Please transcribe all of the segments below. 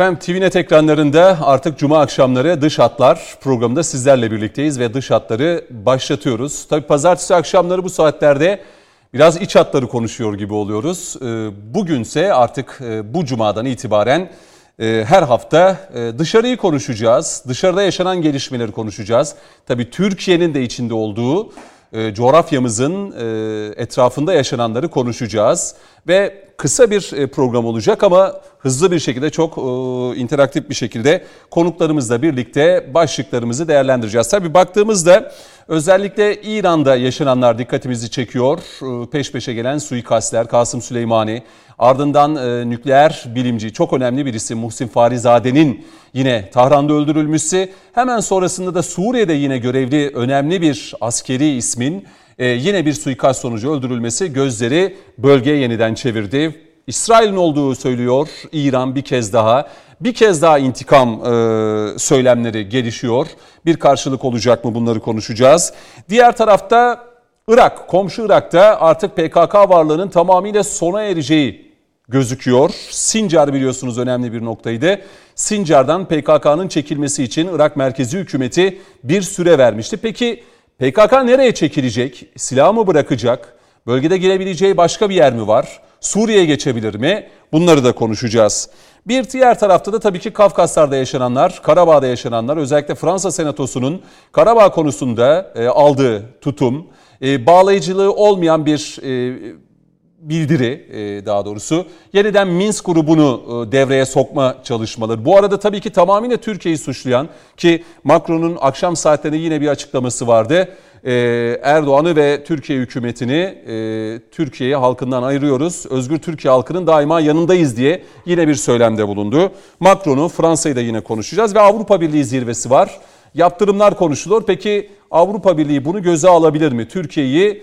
Efendim TVNet ekranlarında artık Cuma akşamları Dış Hatlar programında sizlerle birlikteyiz ve Dış Hatları başlatıyoruz. Tabi pazartesi akşamları bu saatlerde biraz iç hatları konuşuyor gibi oluyoruz. Ee, bugünse artık e, bu Cuma'dan itibaren e, her hafta e, dışarıyı konuşacağız. Dışarıda yaşanan gelişmeleri konuşacağız. Tabi Türkiye'nin de içinde olduğu coğrafyamızın etrafında yaşananları konuşacağız. Ve kısa bir e, program olacak ama hızlı bir şekilde çok e, interaktif bir şekilde konuklarımızla birlikte başlıklarımızı değerlendireceğiz. Tabii baktığımızda özellikle İran'da yaşananlar dikkatimizi çekiyor. E, peş peşe gelen suikastler, Kasım Süleymani, ardından nükleer bilimci çok önemli bir isim Muhsin Farizade'nin yine Tahran'da öldürülmesi. Hemen sonrasında da Suriye'de yine görevli önemli bir askeri ismin ee, yine bir suikast sonucu öldürülmesi gözleri bölgeye yeniden çevirdi. İsrail'in olduğu söylüyor İran bir kez daha. Bir kez daha intikam e, söylemleri gelişiyor. Bir karşılık olacak mı bunları konuşacağız. Diğer tarafta Irak, komşu Irak'ta artık PKK varlığının tamamıyla sona ereceği gözüküyor. Sincar biliyorsunuz önemli bir noktaydı. Sincar'dan PKK'nın çekilmesi için Irak merkezi hükümeti bir süre vermişti. Peki PKK nereye çekilecek? Silah mı bırakacak? Bölgede girebileceği başka bir yer mi var? Suriye'ye geçebilir mi? Bunları da konuşacağız. Bir diğer tarafta da tabii ki Kafkaslar'da yaşananlar, Karabağ'da yaşananlar, özellikle Fransa Senatosu'nun Karabağ konusunda e, aldığı tutum, e, bağlayıcılığı olmayan bir e, bildiri e, daha doğrusu. Yeniden Minsk grubunu e, devreye sokma çalışmaları. Bu arada tabii ki tamamıyla Türkiye'yi suçlayan ki Macron'un akşam saatlerinde yine bir açıklaması vardı. E, Erdoğan'ı ve Türkiye hükümetini Türkiye'yi halkından ayırıyoruz. Özgür Türkiye halkının daima yanındayız diye yine bir söylemde bulundu. Macron'u Fransa'yı da yine konuşacağız ve Avrupa Birliği zirvesi var. Yaptırımlar konuşulur. Peki Avrupa Birliği bunu göze alabilir mi? Türkiye'yi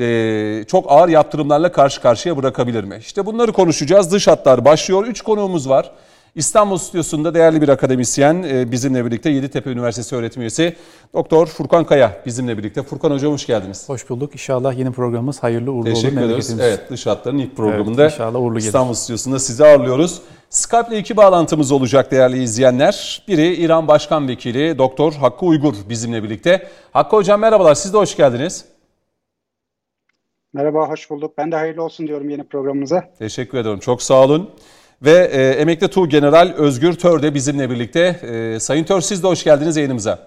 e, çok ağır yaptırımlarla karşı karşıya bırakabilir mi? İşte bunları konuşacağız. Dış hatlar başlıyor. Üç konuğumuz var. İstanbul Stüdyosu'nda değerli bir akademisyen e, bizimle birlikte Yeditepe Üniversitesi öğretim üyesi Doktor Furkan Kaya bizimle birlikte. Furkan Hocam hoş geldiniz. Hoş bulduk. İnşallah yeni programımız hayırlı uğurlu olur. Teşekkür ederiz. Evet dış hatların ilk programında evet, inşallah uğurlu İstanbul Stüdyosu'nda sizi ağırlıyoruz. Skype ile iki bağlantımız olacak değerli izleyenler. Biri İran Başkan Vekili Doktor Hakkı Uygur bizimle birlikte. Hakkı Hocam merhabalar siz de hoş geldiniz. Merhaba, hoş bulduk. Ben de hayırlı olsun diyorum yeni programımıza. Teşekkür ederim, çok sağ olun. Ve e, Emekli Tuğ General Özgür Tör de bizimle birlikte. E, Sayın Tör siz de hoş geldiniz yayınımıza.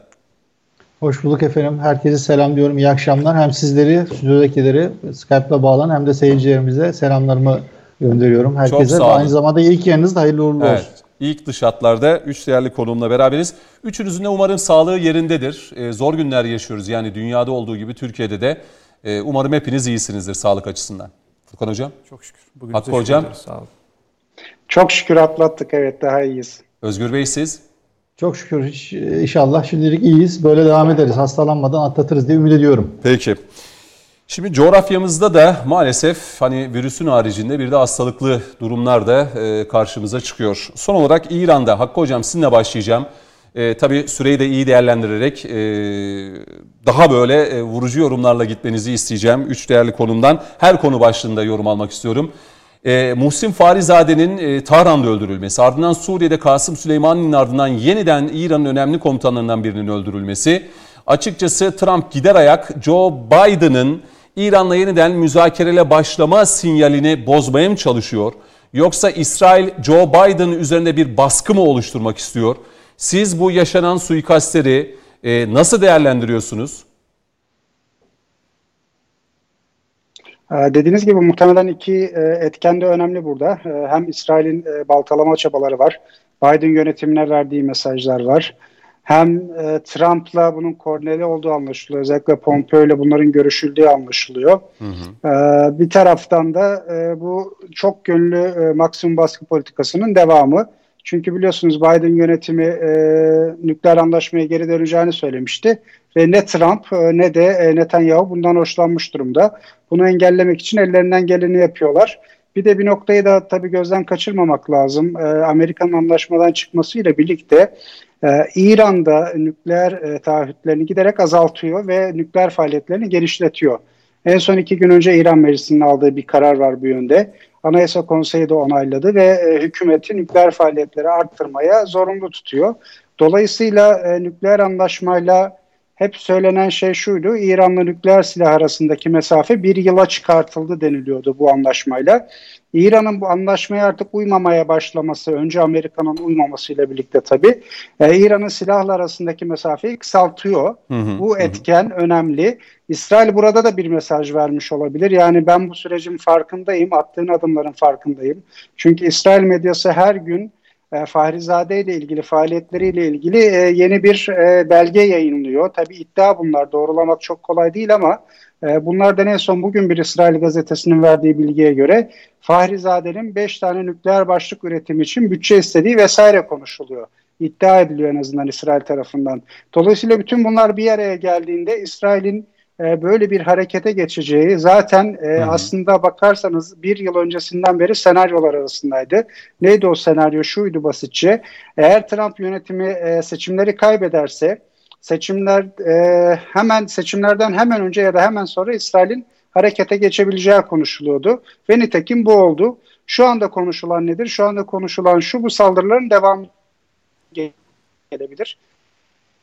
Hoş bulduk efendim. Herkese selam diyorum. İyi akşamlar. Hem sizleri, stüdyodakileri Skype'la bağlan hem de seyircilerimize selamlarımı gönderiyorum. Herkese Çok sağ olun. aynı zamanda ilk yayınınız da hayırlı uğurlu evet. olsun. İlk dış hatlarda 3 değerli konuğumla beraberiz. Üçünüzün de umarım sağlığı yerindedir. E, zor günler yaşıyoruz. Yani dünyada olduğu gibi Türkiye'de de ee, umarım hepiniz iyisinizdir sağlık açısından. Furkan Hocam. Çok şükür. Bugün Hakkı Hocam. Sağ olun. Çok şükür atlattık evet daha iyiyiz. Özgür Bey siz? Çok şükür inşallah şimdilik iyiyiz. Böyle devam ederiz. Hastalanmadan atlatırız diye ümit ediyorum. Peki. Şimdi coğrafyamızda da maalesef hani virüsün haricinde bir de hastalıklı durumlar da e, karşımıza çıkıyor. Son olarak İran'da Hakkı Hocam sizinle başlayacağım. E, tabii süreyi de iyi değerlendirerek e, daha böyle e, vurucu yorumlarla gitmenizi isteyeceğim. Üç değerli konumdan her konu başlığında yorum almak istiyorum. E, Muhsin Farizade'nin e, Tahran'da öldürülmesi, ardından Suriye'de Kasım Süleyman'ın ardından yeniden İran'ın önemli komutanlarından birinin öldürülmesi. Açıkçası Trump gider ayak Joe Biden'ın İran'la yeniden müzakerele başlama sinyalini bozmaya mı çalışıyor? Yoksa İsrail Joe Biden üzerinde bir baskı mı oluşturmak istiyor? Siz bu yaşanan suikastleri e, nasıl değerlendiriyorsunuz? Ee, dediğiniz gibi muhtemelen iki e, etken de önemli burada. Ee, hem İsrail'in e, baltalama çabaları var. Biden yönetimine verdiği mesajlar var. Hem e, Trump'la bunun koordineli olduğu anlaşılıyor. Özellikle Pompeo ile bunların görüşüldüğü anlaşılıyor. Hı hı. Ee, bir taraftan da bu çok yönlü maksimum baskı politikasının devamı. Çünkü biliyorsunuz Biden yönetimi e, nükleer anlaşmaya geri döneceğini söylemişti. Ve ne Trump e, ne de e, Netanyahu bundan hoşlanmış durumda. Bunu engellemek için ellerinden geleni yapıyorlar. Bir de bir noktayı da tabii gözden kaçırmamak lazım. E, Amerika'nın anlaşmadan çıkmasıyla birlikte e, İran'da nükleer e, taahhütlerini giderek azaltıyor ve nükleer faaliyetlerini genişletiyor. En son iki gün önce İran Meclisi'nin aldığı bir karar var bu yönde. Anayasa Konseyi de onayladı ve e, hükümeti nükleer faaliyetleri arttırmaya zorunlu tutuyor. Dolayısıyla e, nükleer anlaşmayla hep söylenen şey şuydu. İran'la nükleer silah arasındaki mesafe bir yıla çıkartıldı deniliyordu bu anlaşmayla. İran'ın bu anlaşmaya artık uymamaya başlaması, önce Amerika'nın uymamasıyla birlikte tabii, e, İran'ın silahla arasındaki mesafeyi kısaltıyor. Hı hı, bu etken hı. önemli. İsrail burada da bir mesaj vermiş olabilir. Yani ben bu sürecin farkındayım, attığın adımların farkındayım. Çünkü İsrail medyası her gün e, Fahrizade ile ilgili faaliyetleriyle ilgili e, yeni bir e, belge yayınlıyor. Tabi iddia bunlar doğrulamak çok kolay değil ama bunlardan en son bugün bir İsrail gazetesinin verdiği bilgiye göre Fahrizade'nin 5 tane nükleer başlık üretimi için bütçe istediği vesaire konuşuluyor. İddia ediliyor en azından İsrail tarafından. Dolayısıyla bütün bunlar bir araya geldiğinde İsrail'in e, böyle bir harekete geçeceği zaten e, aslında bakarsanız bir yıl öncesinden beri senaryolar arasındaydı. Neydi o senaryo? Şuydu basitçe. Eğer Trump yönetimi e, seçimleri kaybederse seçimler e, hemen seçimlerden hemen önce ya da hemen sonra İsrail'in harekete geçebileceği konuşuluyordu. Ve nitekim bu oldu. Şu anda konuşulan nedir? Şu anda konuşulan şu bu saldırıların devamı gelebilir.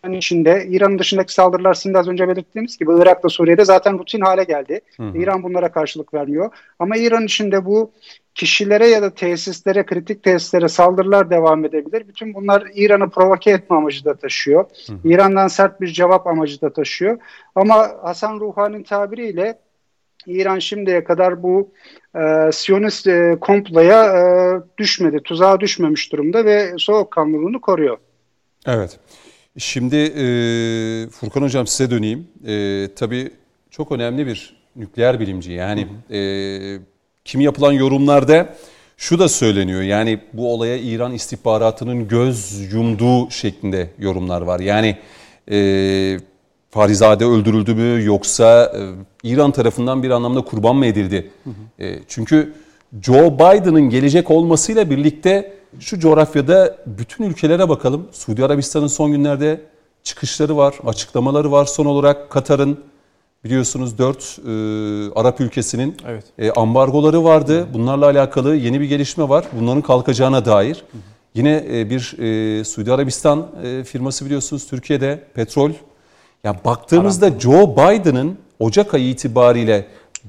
İran içinde, İran'ın dışındaki saldırılar sizin de az önce belirttiğiniz gibi Irak'ta Suriye'de zaten rutin hale geldi. Hı hı. İran bunlara karşılık vermiyor. Ama İran içinde bu kişilere ya da tesislere, kritik tesislere saldırılar devam edebilir. Bütün bunlar İran'ı provoke etme amacı da taşıyor. Hı. İran'dan sert bir cevap amacı da taşıyor. Ama Hasan Ruhani'nin tabiriyle İran şimdiye kadar bu e, Siyonist e, komploya e, düşmedi, tuzağa düşmemiş durumda ve soğukkanlılığını koruyor. Evet. Şimdi e, Furkan Hocam size döneyim. E, tabii çok önemli bir nükleer bilimci. Yani hı hı. E, kimi yapılan yorumlarda şu da söyleniyor. Yani bu olaya İran istihbaratının göz yumduğu şeklinde yorumlar var. Yani e, Farizade öldürüldü mü yoksa e, İran tarafından bir anlamda kurban mı edildi? Hı hı. E, çünkü Joe Biden'ın gelecek olmasıyla birlikte şu coğrafyada bütün ülkelere bakalım. Suudi Arabistan'ın son günlerde çıkışları var, açıklamaları var. Son olarak Katar'ın biliyorsunuz dört e, Arap ülkesinin evet. e, ambargoları vardı. Bunlarla alakalı yeni bir gelişme var. Bunların kalkacağına dair. Hı. Yine e, bir e, Suudi Arabistan e, firması biliyorsunuz Türkiye'de petrol. Ya baktığımızda Aram. Joe Biden'ın Ocak ayı itibariyle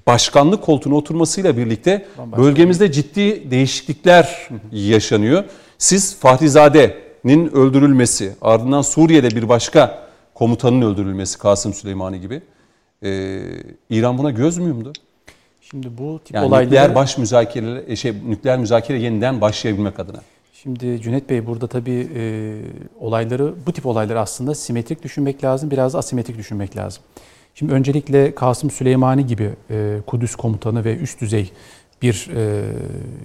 başkanlık koltuğuna oturmasıyla birlikte bölgemizde ciddi değişiklikler yaşanıyor. Siz Fahrizade'nin öldürülmesi, ardından Suriye'de bir başka komutanın öldürülmesi Kasım Süleymani gibi. Ee, İran buna göz mü yumdu? Şimdi bu tip yani olayları... Nükleer baş müzakere, şey, nükleer müzakere yeniden başlayabilmek adına. Şimdi Cüneyt Bey burada tabii e, olayları, bu tip olayları aslında simetrik düşünmek lazım, biraz asimetrik düşünmek lazım. Şimdi öncelikle Kasım Süleymani gibi e, Kudüs komutanı ve üst düzey bir e,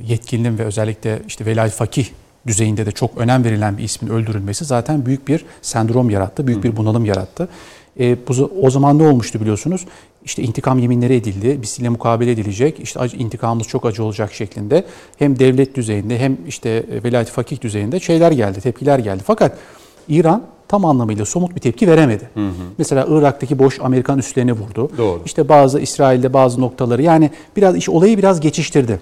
yetkilinin ve özellikle işte velayet fakih düzeyinde de çok önem verilen bir ismin öldürülmesi zaten büyük bir sendrom yarattı, büyük bir bunalım yarattı. E, bu, o zaman ne olmuştu biliyorsunuz? İşte intikam yeminleri edildi, bizimle mukabele edilecek, işte acı, intikamımız çok acı olacak şeklinde hem devlet düzeyinde hem işte e, velayet fakih düzeyinde şeyler geldi, tepkiler geldi. Fakat İran tam anlamıyla somut bir tepki veremedi. Hı hı. Mesela Irak'taki boş Amerikan üslerini vurdu. Doğru. İşte bazı İsrail'de bazı noktaları yani biraz iş olayı biraz geçiştirdi.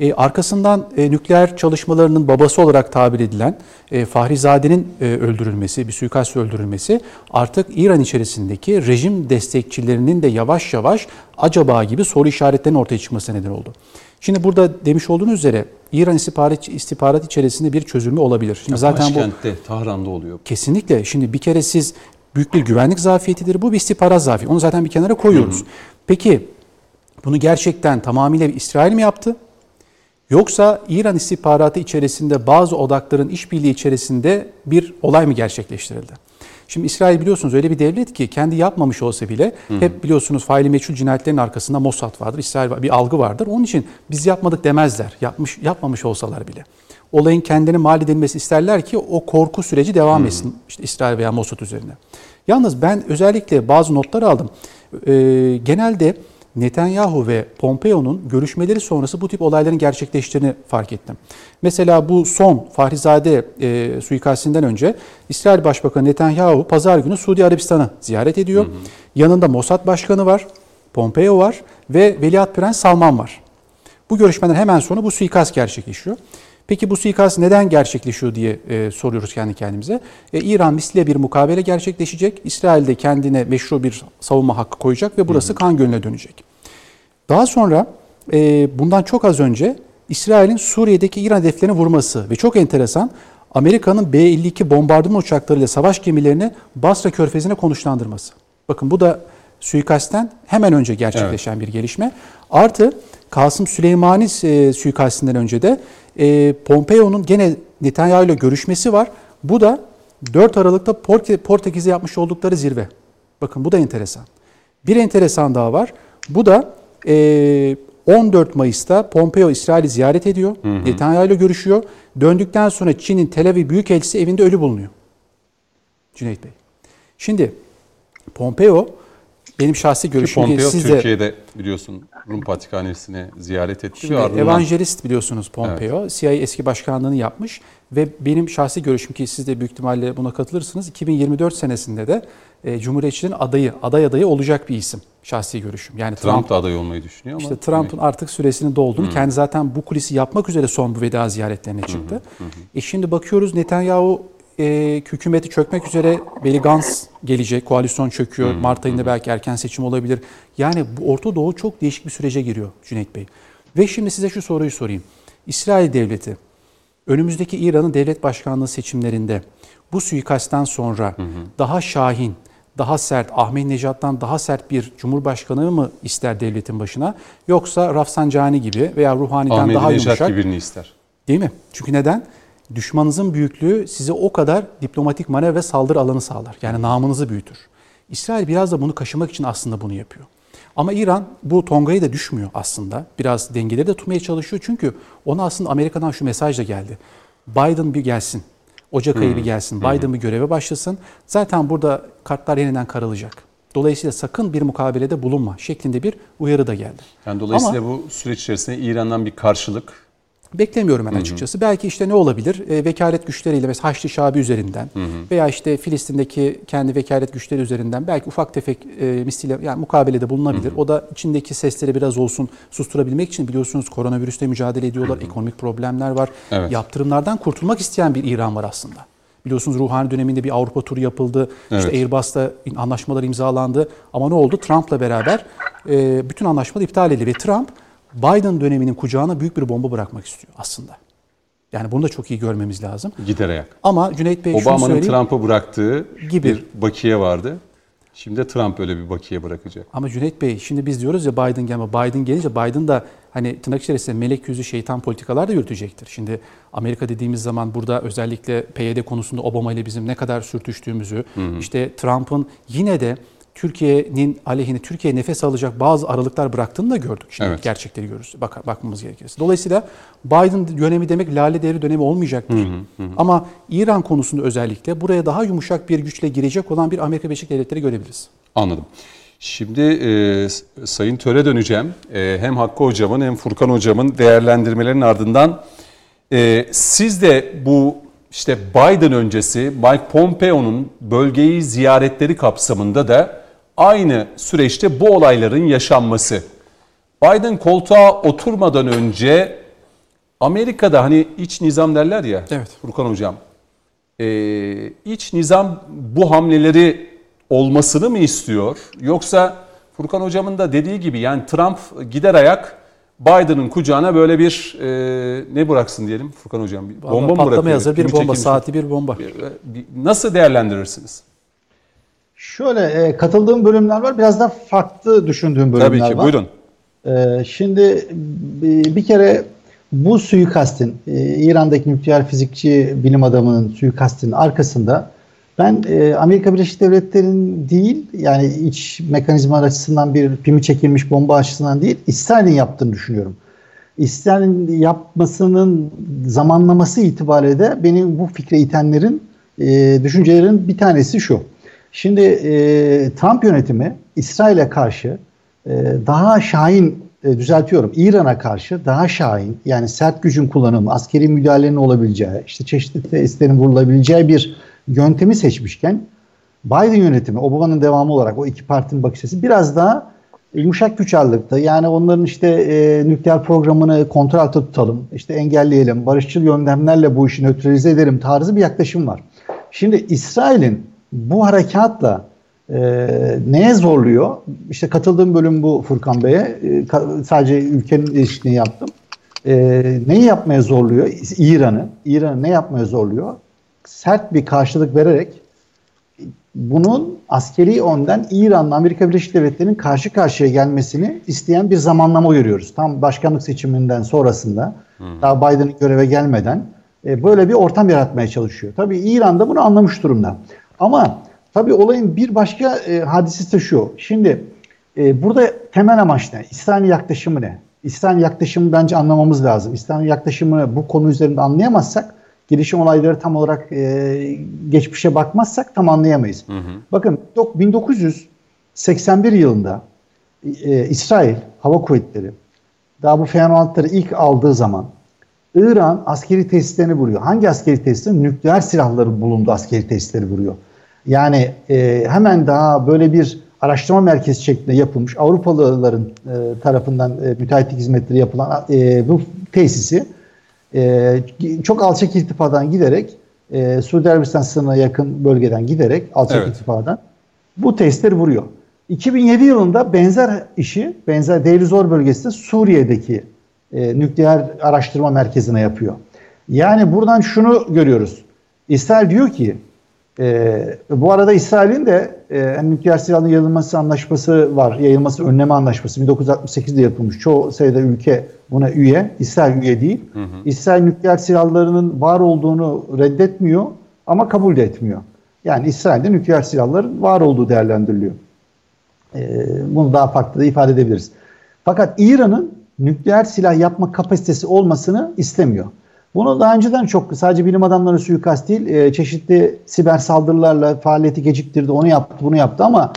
E, arkasından e, nükleer çalışmalarının babası olarak tabir edilen e, Fahrizade'nin e, öldürülmesi, bir suikast öldürülmesi artık İran içerisindeki rejim destekçilerinin de yavaş yavaş acaba gibi soru işaretlerinin ortaya çıkması neden oldu. Şimdi burada demiş olduğunuz üzere İran istihbarat, istihbarat içerisinde bir çözülme olabilir. Şimdi zaten bu Tahran'da oluyor. Kesinlikle. Şimdi bir kere siz büyük bir güvenlik zafiyetidir. Bu bir istihbarat zafiyeti. Onu zaten bir kenara koyuyoruz. Hı hı. Peki bunu gerçekten tamamıyla İsrail mi yaptı? Yoksa İran istihbaratı içerisinde bazı odakların işbirliği içerisinde bir olay mı gerçekleştirildi? Şimdi İsrail biliyorsunuz öyle bir devlet ki kendi yapmamış olsa bile hı hı. hep biliyorsunuz faili meçhul cinayetlerin arkasında Mossad vardır, İsrail bir algı vardır. Onun için biz yapmadık demezler. Yapmış yapmamış olsalar bile. Olayın kendini mal edilmesi isterler ki o korku süreci devam hı. etsin. İşte İsrail veya Mossad üzerine. Yalnız ben özellikle bazı notlar aldım. Ee, genelde Netanyahu ve Pompeo'nun görüşmeleri sonrası bu tip olayların gerçekleştiğini fark ettim. Mesela bu son Fahrizade e, suikastinden önce İsrail Başbakanı Netanyahu pazar günü Suudi Arabistan'ı ziyaret ediyor. Hı hı. Yanında Mossad Başkanı var, Pompeo var ve Veliaht Prens Salman var. Bu görüşmeden hemen sonra bu suikast gerçekleşiyor. Peki bu suikast neden gerçekleşiyor diye e, soruyoruz kendi kendimize. E, İran misliye bir mukabele gerçekleşecek. İsrail de kendine meşru bir savunma hakkı koyacak ve burası kan gölüne dönecek. Daha sonra e, bundan çok az önce İsrail'in Suriye'deki İran hedeflerini vurması ve çok enteresan Amerika'nın B-52 bombardıman uçaklarıyla savaş gemilerini Basra Körfezi'ne konuşlandırması. Bakın bu da suikastten hemen önce gerçekleşen evet. bir gelişme. Artı Kasım Süleymani e, suikastinden önce de e, Pompeo'nun gene Netanyahu ile görüşmesi var. Bu da 4 Aralık'ta Portekiz'e yapmış oldukları zirve. Bakın bu da enteresan. Bir enteresan daha var. Bu da e, 14 Mayıs'ta Pompeo İsrail'i ziyaret ediyor. Hı hı. Netanyahu ile görüşüyor. Döndükten sonra Çin'in Tel Aviv Büyükelçisi evinde ölü bulunuyor. Cüneyt Bey. Şimdi Pompeo benim şahsi görüşüm ki Pompeo siz de, Türkiye'de biliyorsun Rum Patrikhanesi'ne ziyaret etti. Şimdi ardından... Evangelist biliyorsunuz Pompeo. Evet. CIA eski başkanlığını yapmış ve benim şahsi görüşüm ki siz de büyük ihtimalle buna katılırsınız. 2024 senesinde de e, Cumhuriyetçilerin adayı, aday adayı olacak bir isim. Şahsi görüşüm. Yani Trump, Trump da aday olmayı düşünüyor ama. İşte Trump'ın artık süresinin dolduğunu, hmm. kendi zaten bu kulisi yapmak üzere son bu veda ziyaretlerine çıktı. Hmm. Hmm. E şimdi bakıyoruz Netanyahu e, hükümeti çökmek üzere Beli Gans gelecek. Koalisyon çöküyor. Hmm. Mart ayında belki erken seçim olabilir. Yani bu Orta Doğu çok değişik bir sürece giriyor Cüneyt Bey. Ve şimdi size şu soruyu sorayım. İsrail Devleti önümüzdeki İran'ın devlet başkanlığı seçimlerinde bu suikastten sonra hı daha şahin, daha sert, Ahmet Necat'tan daha sert bir cumhurbaşkanı mı ister devletin başına? Yoksa Rafsanjani gibi veya Ruhani'den Ahmet daha Necat yumuşak. gibi birini ister. Değil mi? Çünkü neden? Düşmanınızın büyüklüğü size o kadar diplomatik manevra ve saldırı alanı sağlar. Yani namınızı büyütür. İsrail biraz da bunu kaşımak için aslında bunu yapıyor. Ama İran bu tongayı da düşmüyor aslında. Biraz dengeleri de tutmaya çalışıyor. Çünkü ona aslında Amerika'dan şu mesaj da geldi. Biden bir gelsin. Ocak ayı bir gelsin. Biden bir göreve başlasın. Zaten burada kartlar yeniden karılacak. Dolayısıyla sakın bir mukabelede bulunma şeklinde bir uyarı da geldi. Yani dolayısıyla Ama, bu süreç içerisinde İran'dan bir karşılık Beklemiyorum ben açıkçası. Hı hı. Belki işte ne olabilir? E, vekalet güçleriyle mesela Haçlı Şabi üzerinden hı hı. veya işte Filistin'deki kendi vekalet güçleri üzerinden belki ufak tefek e, misliyle yani mukabelede bulunabilir. Hı hı. O da içindeki sesleri biraz olsun susturabilmek için biliyorsunuz koronavirüsle mücadele ediyorlar. Hı hı. Ekonomik problemler var. Evet. Yaptırımlardan kurtulmak isteyen bir İran var aslında. Biliyorsunuz Ruhani döneminde bir Avrupa turu yapıldı. Evet. İşte Airbus'ta anlaşmalar imzalandı. Ama ne oldu? Trump'la beraber e, bütün anlaşmalar iptal edildi ve Trump Biden döneminin kucağına büyük bir bomba bırakmak istiyor aslında. Yani bunu da çok iyi görmemiz lazım. Gider ayak. Ama Cüneyt Bey Obama'nın Trump'a bıraktığı gibi. bir bakiye vardı. Şimdi de Trump öyle bir bakiye bırakacak. Ama Cüneyt Bey şimdi biz diyoruz ya Biden gelme. Biden gelince Biden da hani tırnak içerisinde melek yüzü şeytan politikalar da yürütecektir. Şimdi Amerika dediğimiz zaman burada özellikle PYD konusunda Obama ile bizim ne kadar sürtüştüğümüzü, hı hı. işte Trump'ın yine de Türkiye'nin aleyhine Türkiye nefes alacak bazı aralıklar bıraktığını da gördük. Şimdi evet. gerçekleri görürüz. Bak, bakmamız gerekirse. Dolayısıyla Biden dönemi demek lale devri dönemi olmayacaktır. Hı hı hı. Ama İran konusunda özellikle buraya daha yumuşak bir güçle girecek olan bir Amerika Birleşik Devletleri görebiliriz. Anladım. Şimdi e, Sayın Töre döneceğim. E, hem Hakkı Hocam'ın hem Furkan Hocam'ın değerlendirmelerinin ardından e, siz de bu işte Biden öncesi Mike Pompeo'nun bölgeyi ziyaretleri kapsamında da aynı süreçte bu olayların yaşanması. Biden koltuğa oturmadan önce Amerika'da hani iç nizam derler ya evet. Furkan Hocam. E, iç nizam bu hamleleri olmasını mı istiyor? Yoksa Furkan Hocam'ın da dediği gibi yani Trump gider ayak Biden'ın kucağına böyle bir e, ne bıraksın diyelim Furkan Hocam? Bir bomba mı bırakıyor? hazır bir bomba, saati bir bomba. Nasıl değerlendirirsiniz? Şöyle e, katıldığım bölümler var. Biraz da farklı düşündüğüm bölümler var. Tabii ki var. buyurun. E, şimdi bir, kere bu suikastin, e, İran'daki nükleer fizikçi bilim adamının suikastinin arkasında ben e, Amerika Birleşik Devletleri'nin değil yani iç mekanizma açısından bir pimi çekilmiş bomba açısından değil İsrail'in yaptığını düşünüyorum. İsrail'in yapmasının zamanlaması itibariyle de beni bu fikre itenlerin e, düşüncelerin bir tanesi şu. Şimdi e, Trump yönetimi İsrail'e karşı e, daha şahin e, düzeltiyorum İran'a karşı daha şahin yani sert gücün kullanımı, askeri müdahalenin olabileceği, işte çeşitli testlerin vurulabileceği bir yöntemi seçmişken Biden yönetimi, Obama'nın devamı olarak o iki partinin bakış açısı biraz daha yumuşak güç ağırlıkta. Yani onların işte e, nükleer programını kontrol altında tutalım, işte engelleyelim, barışçıl yöntemlerle bu işi nötralize edelim tarzı bir yaklaşım var. Şimdi İsrail'in bu harekatla e, neye zorluyor? İşte katıldığım bölüm bu Furkan Bey'e. E, sadece ülkenin ilişkini yaptım. E, neyi yapmaya zorluyor? İran'ı. İran'ı ne yapmaya zorluyor? Sert bir karşılık vererek bunun askeri önden İran'la Amerika Birleşik Devletleri'nin karşı karşıya gelmesini isteyen bir zamanlama görüyoruz. Tam başkanlık seçiminden sonrasında hmm. daha Biden'ın göreve gelmeden e, böyle bir ortam yaratmaya çalışıyor. Tabii İran da bunu anlamış durumda. Ama tabii olayın bir başka e, hadisesi de şu. Şimdi e, burada temel amaç ne? İsrail'in yaklaşımı ne? İsrail'in yaklaşımı bence anlamamız lazım. İsrail'in yaklaşımını bu konu üzerinde anlayamazsak gelişim olayları tam olarak e, geçmişe bakmazsak tam anlayamayız. Hı hı. Bakın 1981 yılında e, İsrail Hava Kuvvetleri daha bu F-16'ları ilk aldığı zaman İran askeri tesislerini vuruyor. Hangi askeri tesisleri? Nükleer silahları bulundu askeri tesisleri vuruyor. Yani e, hemen daha böyle bir araştırma merkezi şeklinde yapılmış Avrupalıların e, tarafından e, müteahhitlik hizmetleri yapılan e, bu tesisi e, çok alçak irtifadan giderek e, Suudi Arabistan sınırına yakın bölgeden giderek alçak evet. irtifadan bu testleri vuruyor. 2007 yılında benzer işi, benzer Deir bölgesinde Suriye'deki e, nükleer araştırma merkezine yapıyor. Yani buradan şunu görüyoruz. İsrail diyor ki e, bu arada İsrail'in de e, nükleer silahın yayılması anlaşması var. Yayılması önleme anlaşması 1968'de yapılmış. Çoğu sayıda ülke buna üye. İsrail üye değil. Hı hı. İsrail nükleer silahlarının var olduğunu reddetmiyor ama kabul de etmiyor. Yani İsrail'de nükleer silahların var olduğu değerlendiriliyor. E, bunu daha farklı da ifade edebiliriz. Fakat İran'ın nükleer silah yapma kapasitesi olmasını istemiyor. Bunu daha önceden çok sadece bilim adamları suikast değil e, çeşitli siber saldırılarla faaliyeti geciktirdi onu yaptı bunu yaptı ama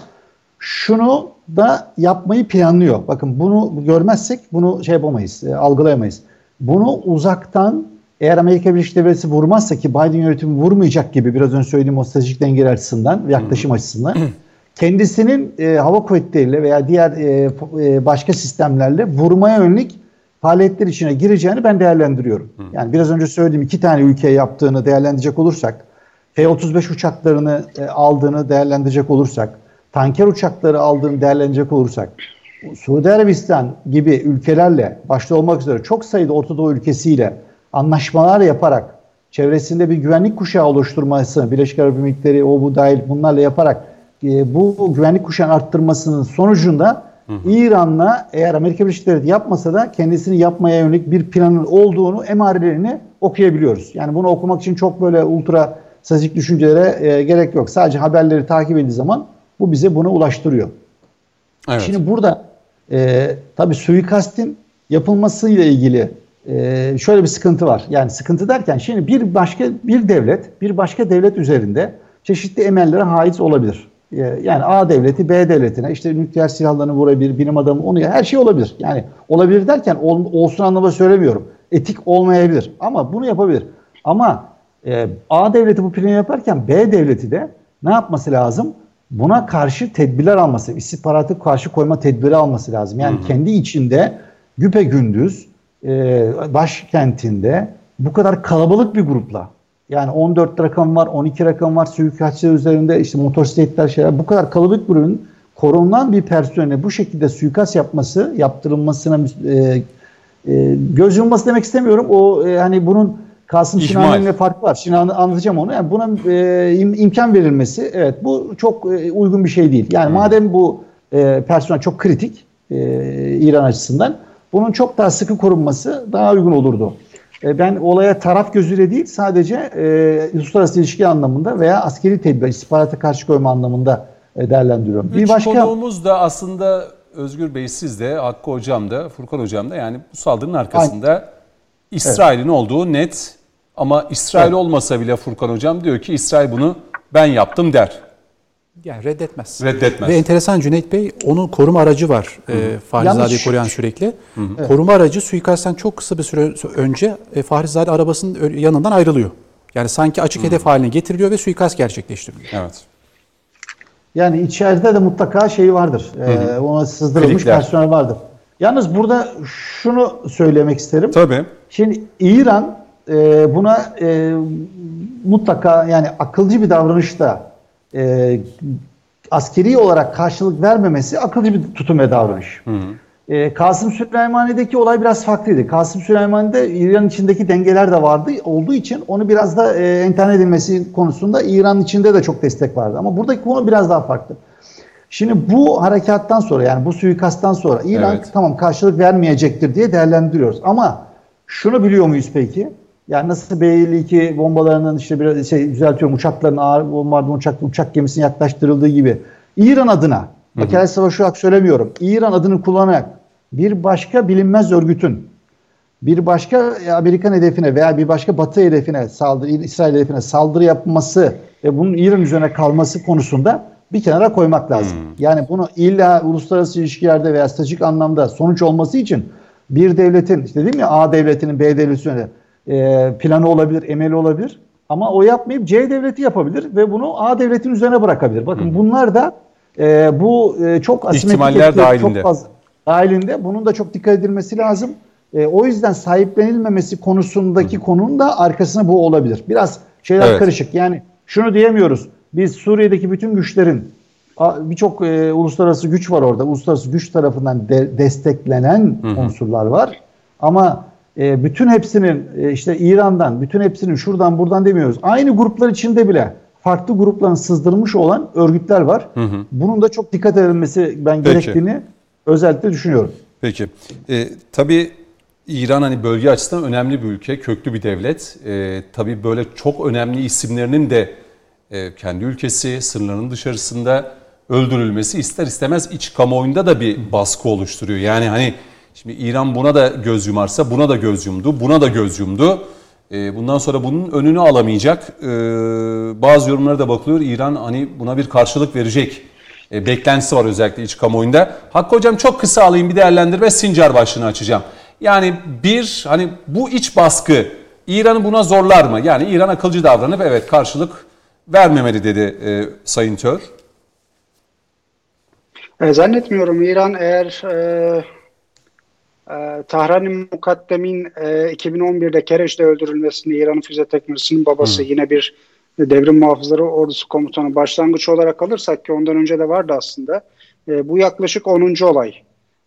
şunu da yapmayı planlıyor. Bakın bunu görmezsek bunu şey yapamayız e, algılayamayız. Bunu uzaktan eğer Amerika Birleşik Devletleri vurmazsa ki Biden yönetimi vurmayacak gibi biraz önce söylediğim o stratejik dengeler açısından ve yaklaşım açısından kendisinin e, hava kuvvetleriyle veya diğer e, e, başka sistemlerle vurmaya yönelik faaliyetler içine gireceğini ben değerlendiriyorum. Hı. Yani biraz önce söylediğim iki tane ülke yaptığını değerlendirecek olursak, F-35 uçaklarını e, aldığını değerlendirecek olursak, tanker uçakları aldığını değerlendirecek olursak, Suudi Arabistan gibi ülkelerle başta olmak üzere çok sayıda Orta Doğu ülkesiyle anlaşmalar yaparak çevresinde bir güvenlik kuşağı oluşturması, Birleşik Arap Emirlikleri, o bu dahil bunlarla yaparak e, bu güvenlik kuşağını arttırmasının sonucunda İran'la eğer Amerika Birleşik Devletleri yapmasa da kendisini yapmaya yönelik bir planın olduğunu emarelerini okuyabiliyoruz. Yani bunu okumak için çok böyle ultra stratejik düşüncelere e, gerek yok. Sadece haberleri takip ettiği zaman bu bize bunu ulaştırıyor. Evet. Şimdi burada e, tabii suikastin yapılmasıyla ilgili e, şöyle bir sıkıntı var. Yani sıkıntı derken şimdi bir başka bir devlet bir başka devlet üzerinde çeşitli emellere haiz olabilir. Ee, yani A devleti B devletine işte nükleer silahlarını vurabilir, bilim adamı onu her şey olabilir. Yani olabilir derken ol, olsun anlamda söylemiyorum. Etik olmayabilir ama bunu yapabilir. Ama e, A devleti bu planı yaparken B devleti de ne yapması lazım? Buna karşı tedbirler alması, istihbaratı karşı koyma tedbiri alması lazım. Yani hı hı. kendi içinde güpe gündüz e, başkentinde bu kadar kalabalık bir grupla yani 14 rakam var, 12 rakam var, suikastçılar üzerinde işte motosikletler şeyler. Bu kadar kalabalık bir ürün korunan bir personele bu şekilde suikast yapması, yaptırılmasına e, e, göz yumması demek istemiyorum. O e, hani bunun Kasım Şinane'yle fark var. Şimdi anlatacağım onu. Yani buna e, im, imkan verilmesi evet bu çok e, uygun bir şey değil. Yani hmm. madem bu e, personel çok kritik e, İran açısından bunun çok daha sıkı korunması daha uygun olurdu. E, ben olaya taraf gözüyle değil sadece e, uluslararası ilişki anlamında veya askeri tedbir, istihbarata karşı koyma anlamında e, değerlendiriyorum. Üç bir başka konuğumuz da aslında Özgür Bey siz de Hakkı Hocam da Furkan Hocam da yani bu saldırının arkasında. İsrail'in evet. olduğu net ama İsrail evet. olmasa bile Furkan Hocam diyor ki İsrail bunu ben yaptım der. Yani reddetmez. Reddetmez. Ve enteresan Cüneyt Bey onun koruma aracı var. E, Fahrizade'yi koruyan sürekli. Hı hı. Evet. Koruma aracı suikastten çok kısa bir süre önce e, Fahrizade arabasının yanından ayrılıyor. Yani sanki açık hı. hedef haline getiriliyor ve suikast gerçekleştiriliyor. Evet. Yani içeride de mutlaka şey vardır. Ee, ona sızdırılmış Klikler. personel vardır. Yalnız burada şunu söylemek isterim. Tabii. Şimdi İran e, buna e, mutlaka yani akılcı bir davranışta e, askeri olarak karşılık vermemesi akılcı bir tutum ve davranış. E, Kasım Süleymani'deki olay biraz farklıydı. Kasım Süleymani'de İran içindeki dengeler de vardı. Olduğu için onu biraz da e, enterine edilmesi konusunda İran içinde de çok destek vardı. Ama buradaki konu biraz daha farklı. Şimdi bu harekattan sonra yani bu suikasttan sonra İran Evet. tamam karşılık vermeyecektir diye değerlendiriyoruz. Ama şunu biliyor muyuz peki? Yani nasıl B-52 bombalarının işte bir şey düzeltiyorum uçakların ağır bombardıman uçak, uçak gemisine yaklaştırıldığı gibi İran adına bak her savaşı olarak söylemiyorum. İran adını kullanarak bir başka bilinmez örgütün bir başka Amerikan hedefine veya bir başka Batı hedefine saldırı, İsrail hedefine saldırı yapması ve bunun İran üzerine kalması konusunda bir kenara koymak lazım. Yani bunu illa uluslararası ilişkilerde veya stratejik anlamda sonuç olması için bir devletin işte dedim ya A devletinin B devletine e, planı olabilir, emeli olabilir. Ama o yapmayıp C devleti yapabilir ve bunu A devletin üzerine bırakabilir. Bakın bunlar da e, bu e, çok asimetrik dahilinde. çok fazla dahilinde. Bunun da çok dikkat edilmesi lazım. E, o yüzden sahiplenilmemesi konusundaki konunun da arkasına bu olabilir. Biraz şeyler Evet. karışık. Yani şunu diyemiyoruz. Biz Suriye'deki bütün güçlerin birçok e, uluslararası güç var orada. Uluslararası güç tarafından de- desteklenen unsurlar var. Ama e, bütün hepsinin e, işte İran'dan, bütün hepsinin şuradan buradan demiyoruz. Aynı gruplar içinde bile farklı grupların sızdırmış olan örgütler var. Bunun da çok dikkat edilmesi ben Peki. gerektiğini özellikle düşünüyorum. Peki. E, tabii İran hani bölge açısından önemli bir ülke, köklü bir devlet. E, tabii böyle çok önemli isimlerinin de e, kendi ülkesi, sınırlarının dışarısında öldürülmesi ister istemez iç kamuoyunda da bir baskı oluşturuyor. Yani hani şimdi İran buna da göz yumarsa buna da göz yumdu, buna da göz yumdu. E, bundan sonra bunun önünü alamayacak. E, bazı yorumlara da bakılıyor. İran hani buna bir karşılık verecek e, beklentisi var özellikle iç kamuoyunda. Hakkı Hocam çok kısa alayım bir değerlendirme Sincar başlığını açacağım. Yani bir hani bu iç baskı İran'ı buna zorlar mı? Yani İran akılcı davranıp evet karşılık vermemeli dedi e, Sayın Tör. E, zannetmiyorum İran eğer e, e, Tahran-ı Mukaddemin e, 2011'de Kereş'te öldürülmesini İran'ın füze teknolojisinin babası yine bir devrim muhafızları ordusu komutanı başlangıç olarak alırsak ki ondan önce de vardı aslında. E, bu yaklaşık 10. olay.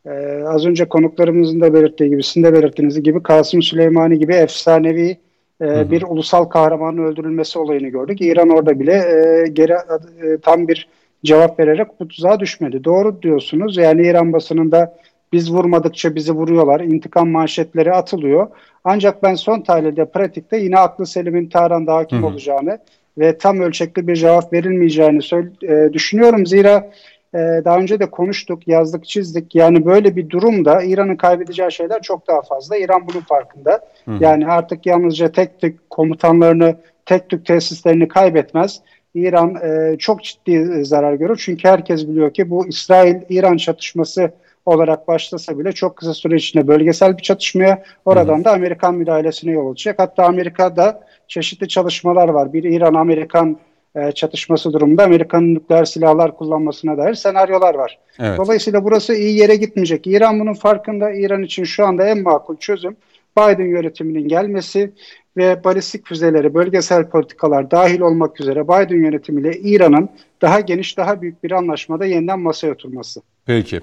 E, az önce konuklarımızın da belirttiği gibi, sizin de belirttiğiniz gibi Kasım Süleymani gibi efsanevi e, bir ulusal kahramanın öldürülmesi olayını gördük. İran orada bile e, geri e, tam bir cevap vererek bu tuzağa düşmedi. Doğru diyorsunuz. Yani İran basınında biz vurmadıkça bizi vuruyorlar. İntikam manşetleri atılıyor. Ancak ben son tahlilde pratikte yine aklı Selim'in Tahran'da hakim olacağını ve tam ölçekli bir cevap verilmeyeceğini e, düşünüyorum. Zira e, daha önce de konuştuk, yazdık, çizdik. Yani böyle bir durumda İran'ın kaybedeceği şeyler çok daha fazla. İran bunun farkında. Yani artık yalnızca tek tük komutanlarını, tek tük tesislerini kaybetmez. İran e, çok ciddi zarar görür. Çünkü herkes biliyor ki bu İsrail-İran çatışması olarak başlasa bile çok kısa süre içinde bölgesel bir çatışmaya oradan da Amerikan müdahalesine yol açacak. Hatta Amerika'da çeşitli çalışmalar var. Bir İran-Amerikan e, çatışması durumunda Amerika'nın nükleer silahlar kullanmasına dair senaryolar var. Evet. Dolayısıyla burası iyi yere gitmeyecek. İran bunun farkında. İran için şu anda en makul çözüm Biden yönetiminin gelmesi ve balistik füzeleri, bölgesel politikalar dahil olmak üzere Biden yönetimiyle İran'ın daha geniş, daha büyük bir anlaşmada yeniden masaya oturması. Peki.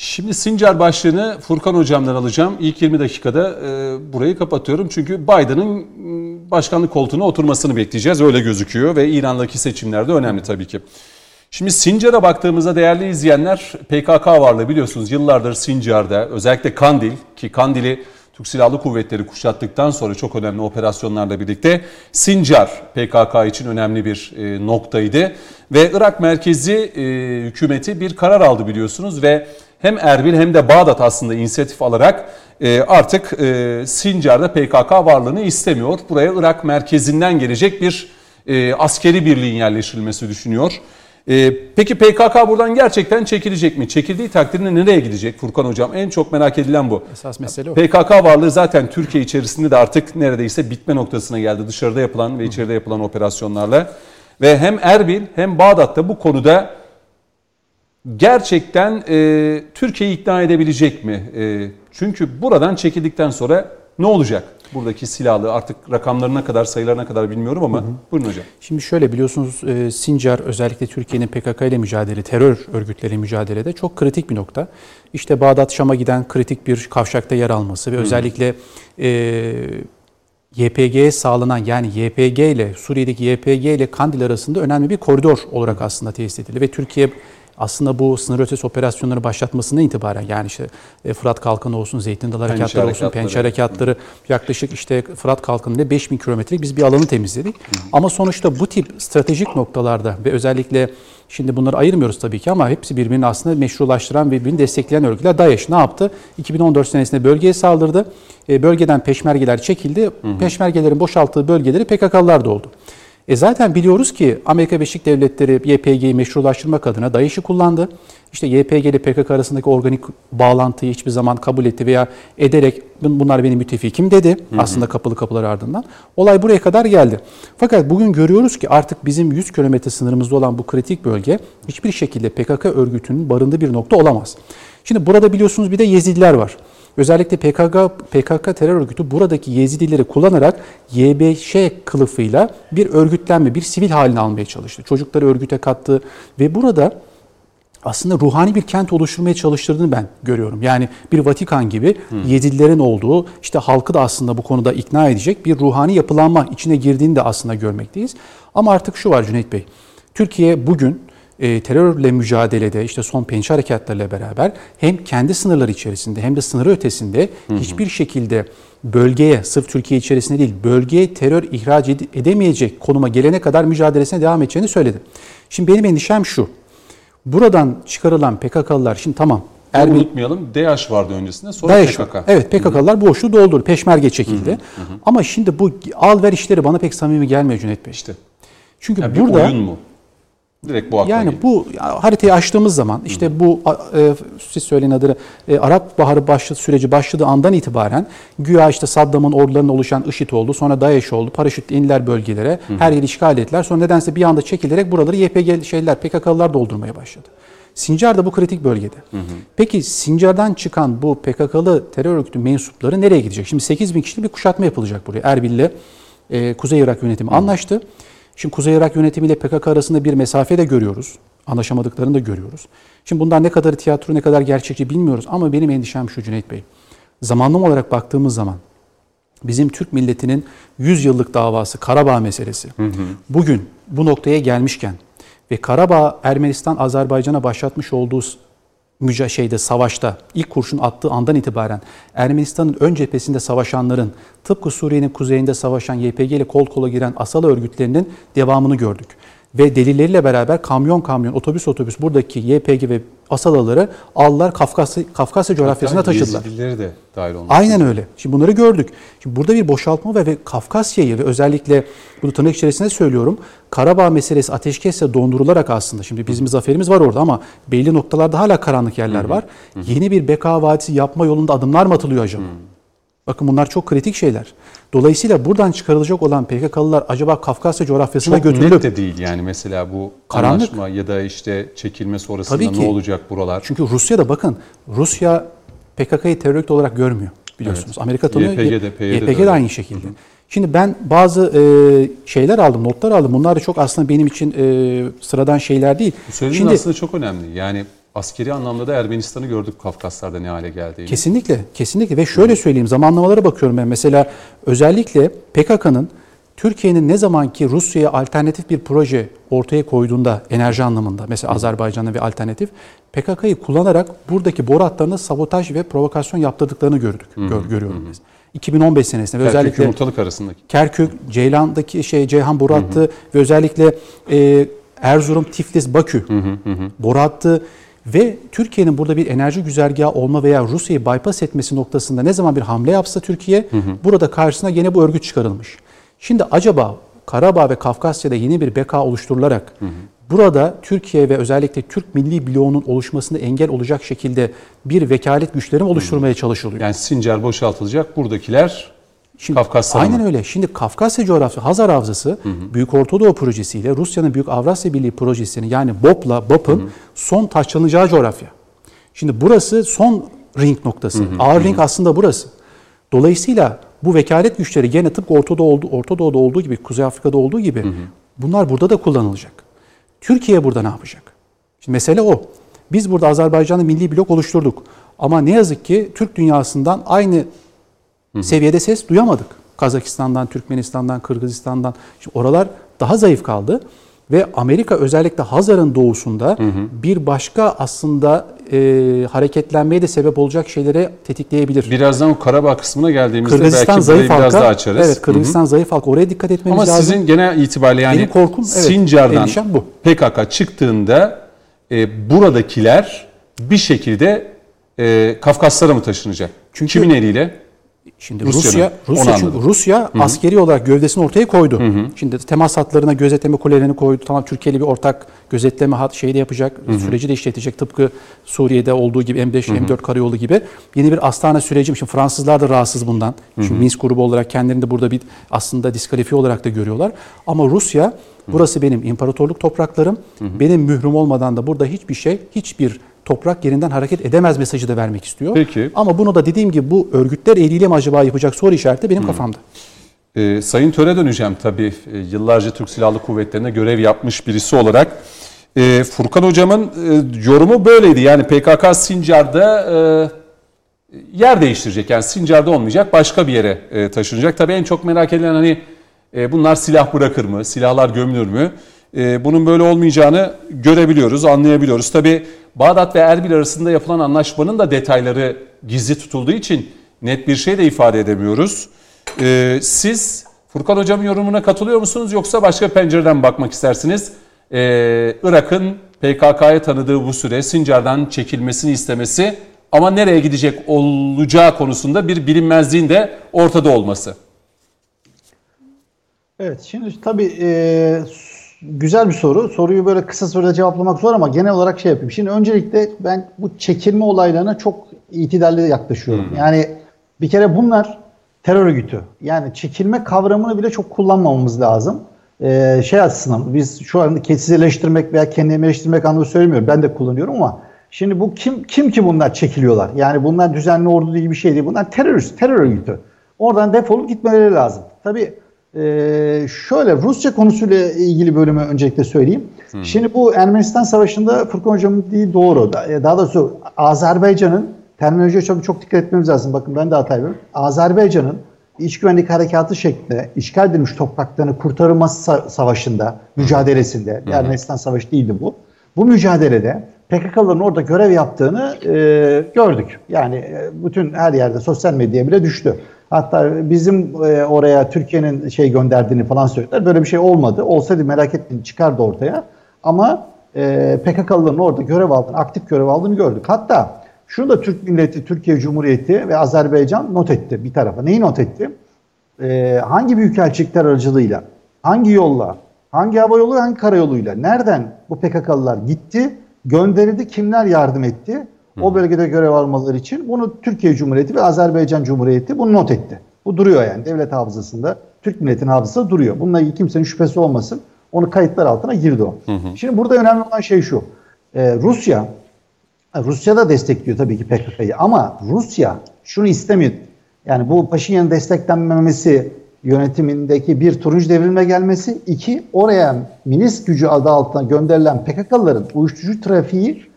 Şimdi Sincar başlığını Furkan Hocam'dan alacağım. İlk 20 dakikada e, burayı kapatıyorum. Çünkü Biden'ın m, başkanlık koltuğuna oturmasını bekleyeceğiz. Öyle gözüküyor ve İran'daki seçimler de önemli tabii ki. Şimdi Sincar'a baktığımızda değerli izleyenler PKK varlığı biliyorsunuz yıllardır Sincar'da özellikle Kandil ki Kandil'i Türk Silahlı Kuvvetleri kuşattıktan sonra çok önemli operasyonlarla birlikte Sincar PKK için önemli bir e, noktaydı. Ve Irak merkezi e, hükümeti bir karar aldı biliyorsunuz ve hem Erbil hem de Bağdat aslında inisiyatif alarak e, artık e, Sincar'da PKK varlığını istemiyor. Buraya Irak merkezinden gelecek bir e, askeri birliğin yerleştirilmesi düşünüyor. E, peki PKK buradan gerçekten çekilecek mi? Çekildiği takdirde nereye gidecek Furkan Hocam? En çok merak edilen bu. Esas mesele o. PKK varlığı zaten Türkiye içerisinde de artık neredeyse bitme noktasına geldi. Dışarıda yapılan ve içeride yapılan operasyonlarla. Ve hem Erbil hem Bağdat'ta bu konuda gerçekten e, Türkiye'yi ikna edebilecek mi? E, çünkü buradan çekildikten sonra ne olacak? Buradaki silahlı artık rakamlarına kadar sayılarına kadar bilmiyorum ama hı hı. buyurun hocam. Şimdi şöyle biliyorsunuz e, Sincar özellikle Türkiye'nin PKK ile mücadele, terör örgütleriyle mücadelede çok kritik bir nokta. İşte Bağdat Şam'a giden kritik bir kavşakta yer alması ve hı. özellikle e, YPG'ye sağlanan yani YPG ile Suriye'deki YPG ile Kandil arasında önemli bir koridor olarak aslında tesis edildi ve Türkiye aslında bu sınır ötesi operasyonları başlatmasından itibaren yani işte e, Fırat Kalkanı olsun, Zeytin Dalı Harekatları olsun, harekatları. Pençe Harekatları yaklaşık işte Fırat Kalkanı'nda 5000 kilometrelik biz bir alanı temizledik. Hı. Ama sonuçta bu tip stratejik noktalarda ve özellikle Şimdi bunları ayırmıyoruz tabii ki ama hepsi birbirini aslında meşrulaştıran ve birbirini destekleyen örgütler. DAEŞ ne yaptı? 2014 senesinde bölgeye saldırdı. E, bölgeden peşmergeler çekildi. Hı hı. Peşmergelerin boşalttığı bölgeleri PKK'lılar da oldu. E zaten biliyoruz ki Amerika Birleşik Devletleri YPG'yi meşrulaştırmak adına DAEŞ'i kullandı. İşte YPG ile PKK arasındaki organik bağlantıyı hiçbir zaman kabul etti veya ederek bunlar benim müttefikim dedi. Hı hı. Aslında kapalı kapılar ardından. Olay buraya kadar geldi. Fakat bugün görüyoruz ki artık bizim 100 kilometre sınırımızda olan bu kritik bölge hiçbir şekilde PKK örgütünün barındığı bir nokta olamaz. Şimdi burada biliyorsunuz bir de Yezidiler var. Özellikle PKK, PKK terör örgütü buradaki Yezidileri kullanarak YBŞ kılıfıyla bir örgütlenme, bir sivil haline almaya çalıştı. Çocukları örgüte kattı ve burada aslında ruhani bir kent oluşturmaya çalıştırdığını ben görüyorum. Yani bir Vatikan gibi hmm. Yezidilerin olduğu, işte halkı da aslında bu konuda ikna edecek bir ruhani yapılanma içine girdiğini de aslında görmekteyiz. Ama artık şu var Cüneyt Bey, Türkiye bugün e, terörle mücadelede işte son pençe harekatlarıyla beraber hem kendi sınırları içerisinde hem de sınırı ötesinde hı hı. hiçbir şekilde bölgeye sırf Türkiye içerisinde değil bölgeye terör ihraç edemeyecek konuma gelene kadar mücadelesine devam edeceğini söyledi. Şimdi benim endişem şu. Buradan çıkarılan PKK'lılar şimdi tamam Erbil, unutmayalım DAEŞ vardı öncesinde sonra DAEŞ PKK. Evet PKK'lılar boşluğu doldurdu. Peşmerge çekildi. Hı hı hı. Ama şimdi bu al ver işleri bana pek samimi gelmiyor Cüneyt Bey. İşte. Çünkü yani burada oyun mu? Direkt bu akla Yani geliyor. bu haritayı açtığımız zaman işte Hı. bu e, siz söyleyin adını e, Arap Baharı başladı, süreci başladığı andan itibaren güya işte Saddam'ın ordularının oluşan IŞİD oldu. Sonra DAEŞ oldu. Paraşütle indiler bölgelere. Hı. Her yeri işgal ettiler. Sonra nedense bir anda çekilerek buraları YPG şeyler PKK'lılar doldurmaya başladı. Sincar da bu kritik bölgede. Hı hı. Peki Sincar'dan çıkan bu PKK'lı terör örgütü mensupları nereye gidecek? Şimdi 8 bin kişilik bir kuşatma yapılacak buraya. Erbil'le e, Kuzey Irak yönetimi hı. anlaştı. Şimdi Kuzey Irak yönetimiyle PKK arasında bir mesafe de görüyoruz. Anlaşamadıklarını da görüyoruz. Şimdi bundan ne kadar tiyatro ne kadar gerçekçi bilmiyoruz ama benim endişem şu Cüneyt Bey. Zamanlama olarak baktığımız zaman bizim Türk milletinin 100 yıllık davası Karabağ meselesi hı hı. bugün bu noktaya gelmişken ve Karabağ Ermenistan Azerbaycan'a başlatmış olduğu müca şeyde savaşta ilk kurşun attığı andan itibaren Ermenistan'ın ön cephesinde savaşanların tıpkı Suriye'nin kuzeyinde savaşan YPG ile kol kola giren asal örgütlerinin devamını gördük ve delilleriyle beraber kamyon kamyon, otobüs otobüs buradaki YPG ve Asalaları aldılar Kafkasya, Kafkasya coğrafyasına taşıdılar. Yezidileri de dahil olmuş. Aynen öyle. Şimdi bunları gördük. Şimdi burada bir boşaltma ve, ve Kafkasya'yı ve özellikle bunu tırnak içerisinde söylüyorum. Karabağ meselesi ateşkesle dondurularak aslında şimdi bizim Hı. zaferimiz var orada ama belli noktalarda hala karanlık yerler Hı. var. Hı. Yeni bir beka vadisi yapma yolunda adımlar mı atılıyor acaba? Hı. Bakın bunlar çok kritik şeyler. Dolayısıyla buradan çıkarılacak olan PKK'lılar acaba Kafkasya coğrafyasına çok götürülüp... Çok net de değil yani mesela bu Karanlık. anlaşma ya da işte çekilme sonrasında Tabii ki. ne olacak buralar? Çünkü Rusya'da bakın Rusya PKK'yı terör örgütü olarak görmüyor biliyorsunuz. Evet. Amerika tanıyor. YPG'de, PYD'de YPG de aynı şekilde. Hı hı. Şimdi ben bazı e, şeyler aldım, notlar aldım. Bunlar da çok aslında benim için e, sıradan şeyler değil. Bu söylediğin Şimdi, aslında çok önemli. Yani askeri anlamda da Ermenistan'ı gördük Kafkaslar'da ne hale geldiğini. Kesinlikle, kesinlikle ve şöyle söyleyeyim zamanlamalara bakıyorum ben. Mesela özellikle PKK'nın Türkiye'nin ne zaman ki Rusya'ya alternatif bir proje ortaya koyduğunda enerji anlamında mesela Azerbaycan'a ve alternatif PKK'yı kullanarak buradaki boru hatlarına sabotaj ve provokasyon yaptırdıklarını gördük. Gör, görüyorum biz. 2015 senesinde Kerkük, özellikle Yumurtalık arasındaki. Kerkük, Ceylan'daki şey Ceyhan boru hattı ve özellikle e, Erzurum, Tiflis, Bakü hı hı hı. boru hattı ve Türkiye'nin burada bir enerji güzergahı olma veya Rusya'yı bypass etmesi noktasında ne zaman bir hamle yapsa Türkiye hı hı. burada karşısına yine bu örgüt çıkarılmış. Şimdi acaba Karabağ ve Kafkasya'da yeni bir beka oluşturularak hı hı. burada Türkiye ve özellikle Türk Milli Bloğu'nun oluşmasını engel olacak şekilde bir vekalet güçleri mi oluşturmaya çalışılıyor? Yani Sincar boşaltılacak, buradakiler Şimdi, Kafkasya Aynen mı? öyle. Şimdi Kafkasya coğrafyası, Hazar Havzası hı hı. Büyük Orta Doğu projesiyle Rusya'nın Büyük Avrasya Birliği projesinin yani BOP'la BOP'ın son taşlanacağı coğrafya. Şimdi burası son ring noktası. Hı hı. Ağır hı hı. ring aslında burası. Dolayısıyla bu vekalet güçleri gene tıpkı Orta, Doğu, Orta Doğu'da olduğu gibi, Kuzey Afrika'da olduğu gibi hı hı. bunlar burada da kullanılacak. Türkiye burada ne yapacak? Şimdi mesele o. Biz burada Azerbaycan'da milli blok oluşturduk. Ama ne yazık ki Türk dünyasından aynı hı seviyede ses duyamadık. Kazakistan'dan, Türkmenistan'dan, Kırgızistan'dan. Şimdi oralar daha zayıf kaldı. Ve Amerika özellikle Hazar'ın doğusunda hı hı. bir başka aslında e, hareketlenmeye de sebep olacak şeylere tetikleyebilir. Birazdan o Karabağ kısmına geldiğimizde Kırgızistan belki zayıf halka, biraz daha açarız. Evet Kırgızistan hı hı. zayıf halk oraya dikkat etmemiz Ama lazım. Ama sizin genel itibariyle yani Benim korkum, evet, Sincar'dan bu. PKK çıktığında e, buradakiler bir şekilde e, Kafkaslara mı taşınacak? Çünkü Kimin eliyle? Şimdi Rusya Rusya çünkü Rusya Hı-hı. askeri olarak gövdesini ortaya koydu. Hı-hı. Şimdi temas hatlarına gözetleme kulelerini koydu. Tamam Türkiye'li bir ortak gözetleme hat şeyi de yapacak. Hı-hı. Süreci de işletecek tıpkı Suriye'de olduğu gibi M5 Hı-hı. M4 karayolu gibi. Yeni bir Astana süreci. Şimdi Fransızlar da rahatsız bundan. Şimdi Minsk grubu olarak kendilerini de burada bir aslında diskalifiye olarak da görüyorlar. Ama Rusya burası benim imparatorluk topraklarım. Hı-hı. Benim mührüm olmadan da burada hiçbir şey, hiçbir toprak yerinden hareket edemez mesajı da vermek istiyor. Peki. Ama bunu da dediğim gibi bu örgütler eliyle mi acaba yapacak soru işareti benim hmm. kafamda. Ee, Sayın Töre döneceğim tabii. Ee, yıllarca Türk Silahlı Kuvvetleri'ne görev yapmış birisi olarak. Ee, Furkan Hocam'ın e, yorumu böyleydi. Yani PKK Sincar'da e, yer değiştirecek. Yani Sincar'da olmayacak başka bir yere e, taşınacak. Tabii en çok merak edilen hani e, bunlar silah bırakır mı? Silahlar gömülür mü? E, bunun böyle olmayacağını görebiliyoruz, anlayabiliyoruz. Tabii Bağdat ve Erbil arasında yapılan anlaşmanın da detayları gizli tutulduğu için net bir şey de ifade edemiyoruz. Ee, siz Furkan Hocam'ın yorumuna katılıyor musunuz yoksa başka pencereden bakmak istersiniz? Ee, Irak'ın PKK'ya tanıdığı bu süre Sincar'dan çekilmesini istemesi ama nereye gidecek olacağı konusunda bir bilinmezliğin de ortada olması. Evet şimdi tabii e, güzel bir soru. Soruyu böyle kısa sürede cevaplamak zor ama genel olarak şey yapayım. Şimdi öncelikle ben bu çekilme olaylarına çok itidalli yaklaşıyorum. Hmm. Yani bir kere bunlar terör örgütü. Yani çekilme kavramını bile çok kullanmamamız lazım. Ee, şey açısından biz şu anda kesizileştirmek veya kendimi eleştirmek anlamında söylemiyorum. Ben de kullanıyorum ama şimdi bu kim kim ki bunlar çekiliyorlar? Yani bunlar düzenli ordu gibi bir şey değil. Bunlar terörist, terör örgütü. Oradan defolup gitmeleri lazım. Tabii ee, şöyle Rusya konusuyla ilgili bölümü öncelikle söyleyeyim. Hmm. Şimdi bu Ermenistan Savaşı'nda Furkan Hocam'ın dediği doğru. E, daha doğrusu Azerbaycan'ın terminolojiye çok, çok dikkat etmemiz lazım. Bakın ben de hata yapıyorum. Azerbaycan'ın iç güvenlik harekatı şeklinde işgal edilmiş topraklarını kurtarılması savaşında, mücadelesinde, hmm. Ermenistan Savaşı değildi bu. Bu mücadelede PKK'ların orada görev yaptığını e, gördük. Yani e, bütün her yerde sosyal medyaya bile düştü. Hatta bizim e, oraya Türkiye'nin şey gönderdiğini falan söylediler. Böyle bir şey olmadı. Olsaydı merak etmeyin çıkardı ortaya. Ama e, PKK'lıların orada görev aldığını, aktif görev aldığını gördük. Hatta şunu da Türk milleti, Türkiye Cumhuriyeti ve Azerbaycan not etti bir tarafa. Neyi not etti? E, hangi büyükelçilikler aracılığıyla, hangi yolla, hangi hava yolu, hangi karayoluyla, nereden bu PKK'lılar gitti, gönderildi, kimler yardım etti? O bölgede görev almaları için bunu Türkiye Cumhuriyeti ve Azerbaycan Cumhuriyeti bunu not etti. Bu duruyor yani devlet hafızasında. Türk milletinin hafızası duruyor. Bununla ilgili kimsenin şüphesi olmasın. Onu kayıtlar altına girdi o. Hı hı. Şimdi burada önemli olan şey şu. Ee, Rusya, Rusya da destekliyor tabii ki PKK'yı ama Rusya şunu istemiyor. Yani bu Paşinyan'ın desteklenmemesi yönetimindeki bir turuncu devrilme gelmesi, iki oraya Minsk gücü adı altına gönderilen PKK'ların uyuşturucu trafiği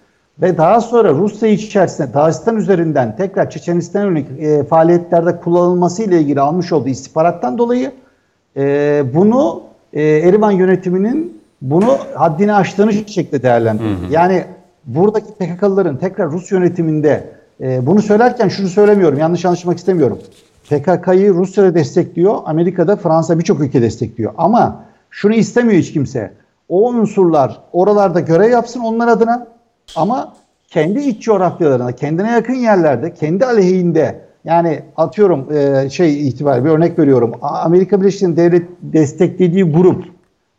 ve daha sonra Rusya içerisinde Dağıstan üzerinden tekrar Çeçenistan yönelik e, faaliyetlerde kullanılması ile ilgili almış olduğu istihbarattan dolayı e, bunu e, Erivan yönetiminin bunu haddini aştığını şekilde değerlendiriyor. Yani buradaki PKK'lıların tekrar Rus yönetiminde e, bunu söylerken şunu söylemiyorum, yanlış anlaşılmak istemiyorum. PKK'yı Rusya'da destekliyor, Amerika'da, Fransa birçok ülke destekliyor. Ama şunu istemiyor hiç kimse. O unsurlar oralarda görev yapsın onlar adına ama kendi iç coğrafyalarına, kendine yakın yerlerde, kendi aleyhinde yani atıyorum e, şey itibariyle bir örnek veriyorum. Amerika Birleşik Devlet desteklediği grup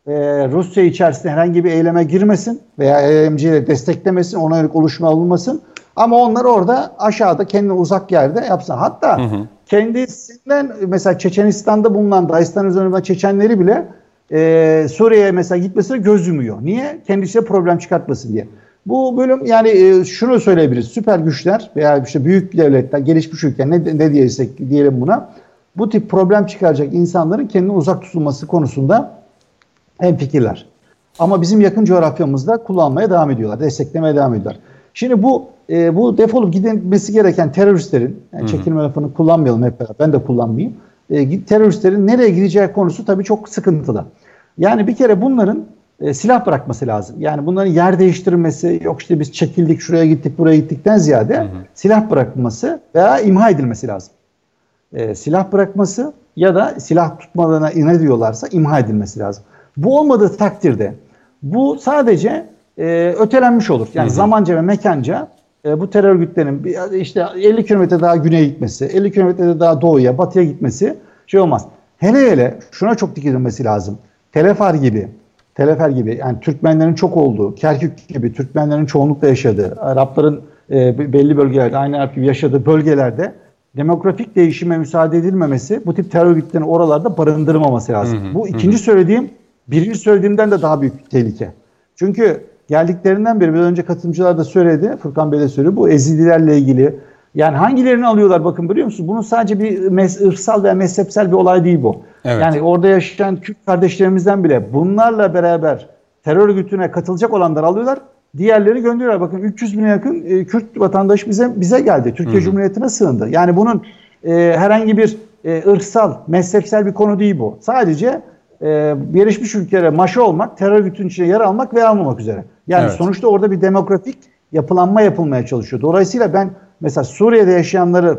e, Rusya içerisinde herhangi bir eyleme girmesin veya eylemciyle desteklemesin, ona yönelik oluşma alınmasın. Ama onlar orada aşağıda kendine uzak yerde yapsın. Hatta hı hı. kendisinden mesela Çeçenistan'da bulunan Dağistan üzerinden Çeçenleri bile e, Suriye'ye mesela gitmesine göz yumuyor. Niye? Kendisiyle problem çıkartmasın diye. Bu bölüm yani e, şunu söyleyebiliriz. Süper güçler veya işte büyük devletler, gelişmiş ülkeler ne, ne diyesek diyelim buna. Bu tip problem çıkaracak insanların kendine uzak tutulması konusunda en fikirler. Ama bizim yakın coğrafyamızda kullanmaya devam ediyorlar, desteklemeye devam ediyorlar. Şimdi bu e, bu defolup gidilmesi gereken teröristlerin, yani çekilme lafını kullanmayalım hep beraber, ben de kullanmayayım. E, teröristlerin nereye gideceği konusu tabii çok sıkıntılı. Yani bir kere bunların e, silah bırakması lazım. Yani bunların yer değiştirmesi, yok işte biz çekildik, şuraya gittik, buraya gittikten ziyade hı hı. silah bırakması veya imha edilmesi lazım. E, silah bırakması ya da silah tutmalarına inat ediyorlarsa imha edilmesi lazım. Bu olmadığı takdirde bu sadece e, ötelenmiş olur. Yani hı hı. zamanca ve mekanca e, bu terör örgütlerinin işte 50 kilometre daha güneye gitmesi, 50 kilometre daha doğuya, batıya gitmesi şey olmaz. Hele hele şuna çok dikkat lazım. Telefar gibi, Telefer gibi yani Türkmenlerin çok olduğu, Kerkük gibi Türkmenlerin çoğunlukla yaşadığı, Arapların e, belli bölgelerde, aynı Arap gibi yaşadığı bölgelerde demografik değişime müsaade edilmemesi bu tip terör örgütlerinin oralarda barındırmaması lazım. Hı hı, bu ikinci hı. söylediğim, birinci söylediğimden de daha büyük bir tehlike. Çünkü geldiklerinden beri biraz önce katılımcılar da söyledi, Furkan Bey de söyledi. Bu Ezidilerle ilgili yani hangilerini alıyorlar bakın biliyor musunuz? Bunun sadece bir mes- ırksal veya mezhepsel bir olay değil bu. Evet. Yani orada yaşayan Kürt kardeşlerimizden bile bunlarla beraber terör örgütüne katılacak olanlar alıyorlar. Diğerleri gönderiyorlar. Bakın 300 bine yakın e, Kürt vatandaş bize bize geldi. Türkiye Hı. Cumhuriyeti'ne sığındı. Yani bunun e, herhangi bir e, ırksal, mezhepsel bir konu değil bu. Sadece e, gelişmiş ülkelere maşı olmak, terör örgütünün içine yer almak veya almamak üzere. Yani evet. sonuçta orada bir demografik yapılanma yapılmaya çalışıyor. Dolayısıyla ben mesela Suriye'de yaşayanları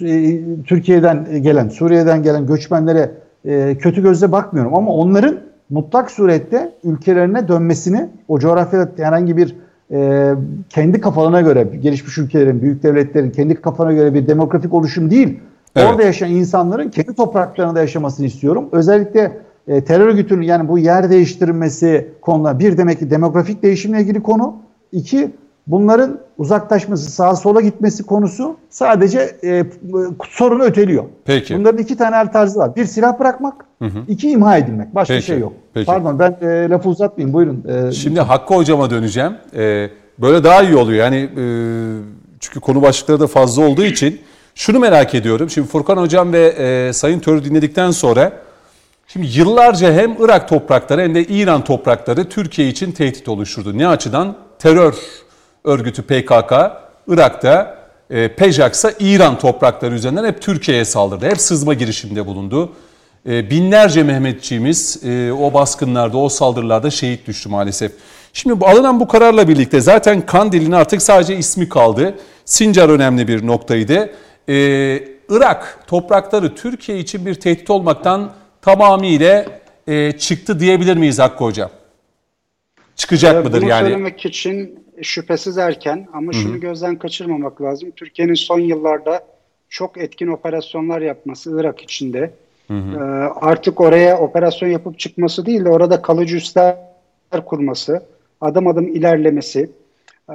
e, Türkiye'den gelen, Suriye'den gelen göçmenlere e, kötü gözle bakmıyorum ama onların mutlak surette ülkelerine dönmesini o coğrafyada herhangi bir e, kendi kafalarına göre gelişmiş ülkelerin, büyük devletlerin kendi kafana göre bir demografik oluşum değil. Evet. Orada yaşayan insanların kendi topraklarında yaşamasını istiyorum. Özellikle e, terör örgütünün yani bu yer değiştirmesi konuda bir demek ki demografik değişimle ilgili konu. iki bunların uzaklaşması, sağa sola gitmesi konusu sadece e, sorunu öteliyor. Peki. Bunların iki tane el tarzı var. Bir silah bırakmak, hı hı. iki imha edilmek. Başka Peki. şey yok. Peki. Pardon ben e, lafı uzatmayayım buyurun. E, Şimdi. Hakkı hocama döneceğim. E, böyle daha iyi oluyor. Yani e, çünkü konu başlıkları da fazla olduğu için şunu merak ediyorum. Şimdi Furkan hocam ve e, Sayın Törü dinledikten sonra Şimdi yıllarca hem Irak toprakları hem de İran toprakları Türkiye için tehdit oluşturdu. Ne açıdan? Terör örgütü PKK Irak'ta, e, PEJAK'sa İran toprakları üzerinden hep Türkiye'ye saldırdı. Hep sızma girişiminde bulundu. E, binlerce Mehmetçiğimiz e, o baskınlarda, o saldırılarda şehit düştü maalesef. Şimdi bu, alınan bu kararla birlikte zaten Kandil'in artık sadece ismi kaldı. Sincar önemli bir noktaydı. E, Irak toprakları Türkiye için bir tehdit olmaktan tamamıyla e, çıktı diyebilir miyiz Hakkı Hocam? Çıkacak ee, mıdır bunu yani? Bunu söylemek için şüphesiz erken ama Hı-hı. şunu gözden kaçırmamak lazım. Türkiye'nin son yıllarda çok etkin operasyonlar yapması Irak içinde. Hı hı. Ee, artık oraya operasyon yapıp çıkması değil de orada kalıcı üsler kurması, adım adım ilerlemesi, e,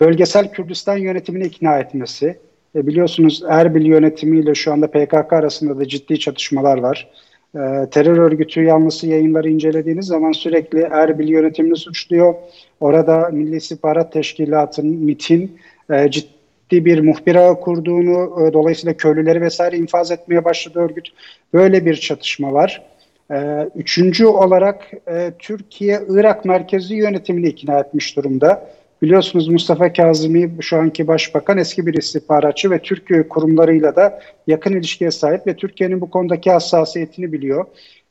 bölgesel Kürdistan yönetimini ikna etmesi. E, biliyorsunuz Erbil yönetimiyle şu anda PKK arasında da ciddi çatışmalar var. E, terör örgütü yanlısı yayınları incelediğiniz zaman sürekli Erbil yönetimini suçluyor. Orada Milli İstihbarat Teşkilatı'nın MIT'in e, ciddi bir muhbir kurduğunu, e, dolayısıyla köylüleri vesaire infaz etmeye başladı örgüt. Böyle bir çatışma var. E, üçüncü olarak Türkiye Irak merkezi yönetimini ikna etmiş durumda. Biliyorsunuz Mustafa Kazımı şu anki başbakan eski bir istihbaratçı ve Türkiye kurumlarıyla da yakın ilişkiye sahip ve Türkiye'nin bu konudaki hassasiyetini biliyor.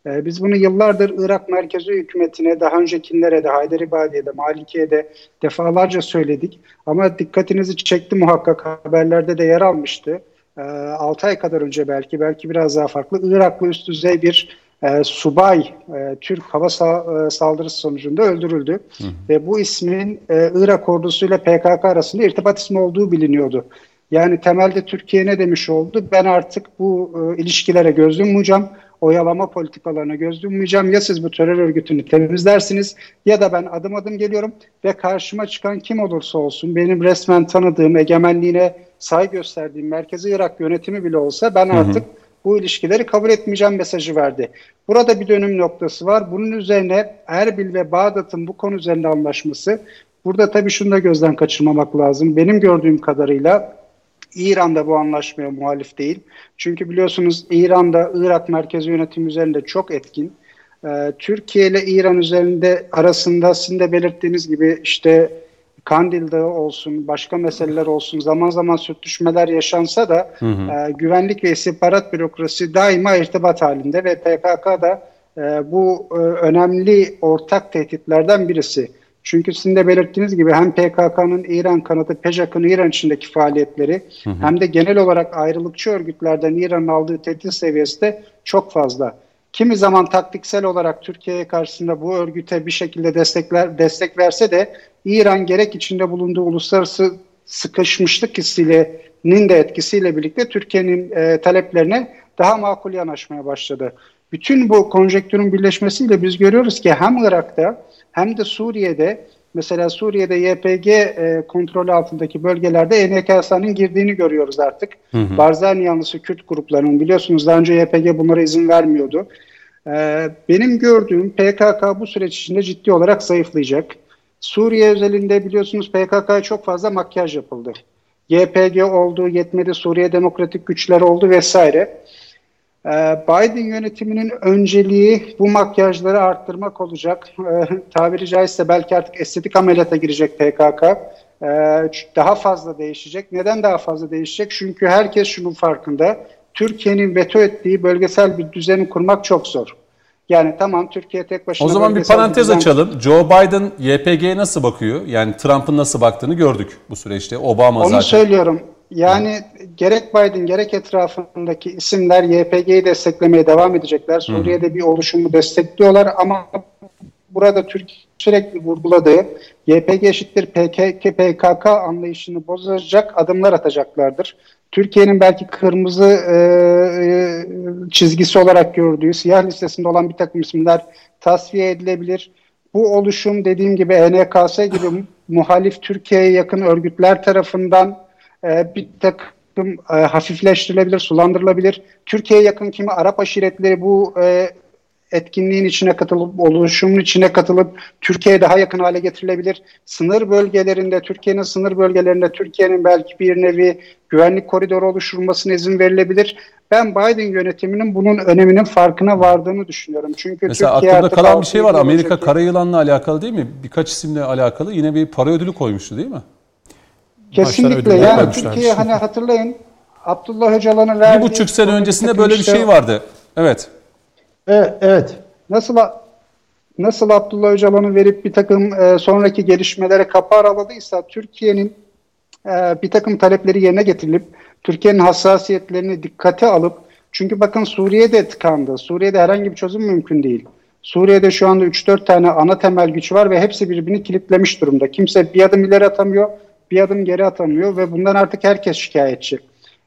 Ee, biz bunu yıllardır Irak merkezi hükümetine, daha öncekilere de, Haydaribadiye'de, Malikiye'de defalarca söyledik. Ama dikkatinizi çekti muhakkak haberlerde de yer almıştı. 6 ee, ay kadar önce belki, belki biraz daha farklı. Iraklı üst düzey bir e, subay e, Türk hava sa- e, saldırısı sonucunda öldürüldü. Hı. Ve bu ismin e, Irak ordusuyla PKK arasında irtibat ismi olduğu biliniyordu. Yani temelde Türkiye ne demiş oldu? Ben artık bu e, ilişkilere göz yummayacağım. oyalama politikalarına göz yummayacağım. Ya siz bu terör örgütünü temizlersiniz ya da ben adım adım geliyorum ve karşıma çıkan kim olursa olsun benim resmen tanıdığım, egemenliğine say gösterdiğim Merkezi Irak yönetimi bile olsa ben artık hı hı. Bu ilişkileri kabul etmeyeceğim mesajı verdi. Burada bir dönüm noktası var. Bunun üzerine Erbil ve Bağdat'ın bu konu üzerinde anlaşması. Burada tabii şunu da gözden kaçırmamak lazım. Benim gördüğüm kadarıyla İran da bu anlaşmaya muhalif değil. Çünkü biliyorsunuz İran'da Irak merkezi yönetim üzerinde çok etkin. Ee, Türkiye ile İran üzerinde arasında sizin de belirttiğiniz gibi işte Kandil Dağı olsun, başka meseleler olsun zaman zaman sürtüşmeler yaşansa da hı hı. E, güvenlik ve istihbarat bürokrasi daima irtibat halinde ve PKK da e, bu e, önemli ortak tehditlerden birisi. Çünkü sizin de belirttiğiniz gibi hem PKK'nın İran kanadı, PEJAK'ın İran içindeki faaliyetleri hı hı. hem de genel olarak ayrılıkçı örgütlerden İran'ın aldığı tehdit seviyesi de çok fazla. Kimi zaman taktiksel olarak Türkiye'ye karşısında bu örgüte bir şekilde destekler destek verse de İran gerek içinde bulunduğu uluslararası sıkışmışlık hissiyle,nin de etkisiyle birlikte Türkiye'nin e, taleplerine daha makul yanaşmaya başladı. Bütün bu konjektürün birleşmesiyle biz görüyoruz ki hem Irak'ta hem de Suriye'de mesela Suriye'de YPG e, kontrolü altındaki bölgelerde ENKSA'nın girdiğini görüyoruz artık. Hı hı. Barzani yanlısı Kürt gruplarının biliyorsunuz daha önce YPG bunlara izin vermiyordu. E, benim gördüğüm PKK bu süreç içinde ciddi olarak zayıflayacak. Suriye özelinde biliyorsunuz PKK'ya çok fazla makyaj yapıldı. YPG oldu, yetmedi Suriye Demokratik Güçler oldu vesaire. Ee, Biden yönetiminin önceliği bu makyajları arttırmak olacak. Ee, tabiri caizse belki artık estetik ameliyata girecek PKK. Ee, daha fazla değişecek. Neden daha fazla değişecek? Çünkü herkes şunun farkında. Türkiye'nin veto ettiği bölgesel bir düzeni kurmak çok zor. Yani tamam Türkiye tek başına... O zaman bir parantez bir açalım. Joe Biden YPG'ye nasıl bakıyor? Yani Trump'ın nasıl baktığını gördük bu süreçte. Obama Onu zaten... söylüyorum. Yani Hı. gerek Biden gerek etrafındaki isimler YPG'yi desteklemeye devam edecekler. Suriye'de Hı. bir oluşumu destekliyorlar ama burada Türkiye sürekli vurguladığı YPG eşittir PKK, PKK anlayışını bozacak adımlar atacaklardır. Türkiye'nin belki kırmızı e, e, çizgisi olarak gördüğü siyah listesinde olan bir takım isimler tasfiye edilebilir. Bu oluşum dediğim gibi ENKS gibi muhalif Türkiye'ye yakın örgütler tarafından e, bir takım e, hafifleştirilebilir, sulandırılabilir. Türkiye'ye yakın kimi Arap aşiretleri bu e, etkinliğin içine katılıp, oluşumun içine katılıp Türkiye'ye daha yakın hale getirilebilir. Sınır bölgelerinde, Türkiye'nin sınır bölgelerinde Türkiye'nin belki bir nevi güvenlik koridoru oluşturulmasına izin verilebilir. Ben Biden yönetiminin bunun öneminin farkına vardığını düşünüyorum. Çünkü Mesela Türkiye aklımda kalan bir şey var. Amerika olacak. Karayılan'la alakalı değil mi? Birkaç isimle alakalı yine bir para ödülü koymuştu değil mi? Kesinlikle. Yani Türkiye hani hatırlayın Abdullah Öcalan'ın verdiği... Bir buçuk sene öncesinde böyle bir şey vardı. Evet. Evet. evet. Nasıl nasıl Abdullah Öcalan'ın verip bir takım e, sonraki gelişmelere kapı araladıysa Türkiye'nin e, bir takım talepleri yerine getirilip Türkiye'nin hassasiyetlerini dikkate alıp çünkü bakın Suriye'de tıkandı. Suriye'de herhangi bir çözüm mümkün değil. Suriye'de şu anda 3-4 tane ana temel güç var ve hepsi birbirini kilitlemiş durumda. Kimse bir adım ileri atamıyor, bir adım geri atamıyor ve bundan artık herkes şikayetçi.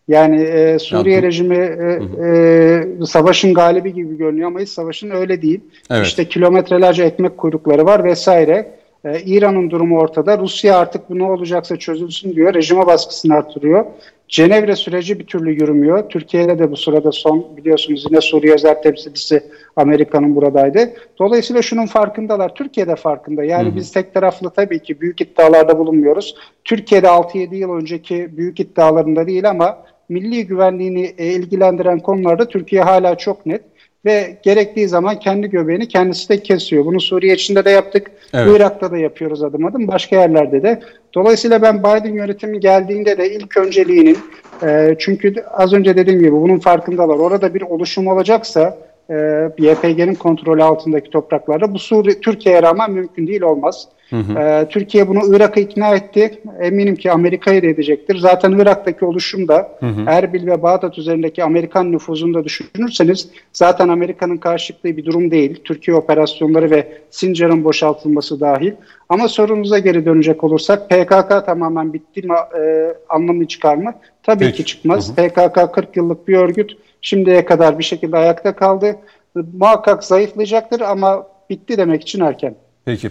Yani e, Suriye Yaptım. rejimi e, e, savaşın galibi gibi görünüyor ama hiç savaşın öyle değil. Evet. İşte kilometrelerce ekmek kuyrukları var vesaire. E, İran'ın durumu ortada. Rusya artık bu ne olacaksa çözülsün diyor. Rejime baskısını artırıyor. Cenevre süreci bir türlü yürümüyor. Türkiye'de de bu sırada son biliyorsunuz yine Suriye özel temsilcisi Amerika'nın buradaydı. Dolayısıyla şunun farkındalar. Türkiye'de farkında. Yani hı hı. biz tek taraflı tabii ki büyük iddialarda bulunmuyoruz. Türkiye'de 6-7 yıl önceki büyük iddialarında değil ama milli güvenliğini e, ilgilendiren konularda Türkiye hala çok net ve gerektiği zaman kendi göbeğini kendisi de kesiyor. Bunu Suriye içinde de yaptık, evet. Irak'ta da yapıyoruz adım adım, başka yerlerde de. Dolayısıyla ben Biden yönetimi geldiğinde de ilk önceliğinin, e, çünkü az önce dediğim gibi bunun farkındalar. Orada bir oluşum olacaksa e, YPG'nin kontrolü altındaki topraklarda bu Suriye, Türkiye'ye rağmen mümkün değil olmaz. Hı hı. Ee, Türkiye bunu Irak'ı ikna etti. Eminim ki Amerika'yı da edecektir. Zaten Irak'taki oluşum da hı hı. Erbil ve Bağdat üzerindeki Amerikan nüfuzunu da düşünürseniz zaten Amerika'nın karşılıklı bir durum değil. Türkiye operasyonları ve Sincar'ın boşaltılması dahil. Ama sorumuza geri dönecek olursak PKK tamamen bitti mi e, anlamını çıkar mı? Tabii Peki. ki çıkmaz. Hı hı. PKK 40 yıllık bir örgüt. Şimdiye kadar bir şekilde ayakta kaldı. Muhakkak zayıflayacaktır ama bitti demek için erken. Peki.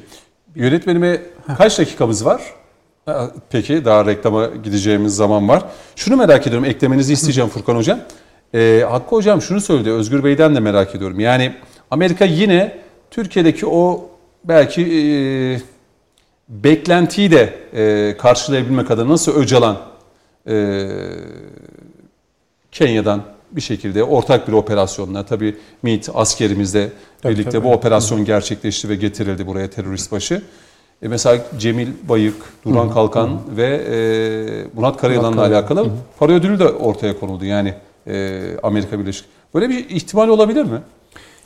Yönetmenime kaç dakikamız var? Peki daha reklama gideceğimiz zaman var. Şunu merak ediyorum eklemenizi isteyeceğim Furkan Hocam. Ee, Hakkı Hocam şunu söyledi Özgür Bey'den de merak ediyorum. Yani Amerika yine Türkiye'deki o belki e, beklentiyi de e, karşılayabilmek adına nasıl Öcalan e, Kenya'dan bir şekilde ortak bir operasyonla tabii MİT askerimizle tabii, birlikte tabii. bu operasyon gerçekleşti ve getirildi buraya terörist başı. E mesela Cemil Bayık, Duran Kalkan hı. ve e, Murat Karayalan'la alakalı hı. para ödülü de ortaya konuldu yani e, Amerika Birleşik. Böyle bir ihtimal olabilir mi?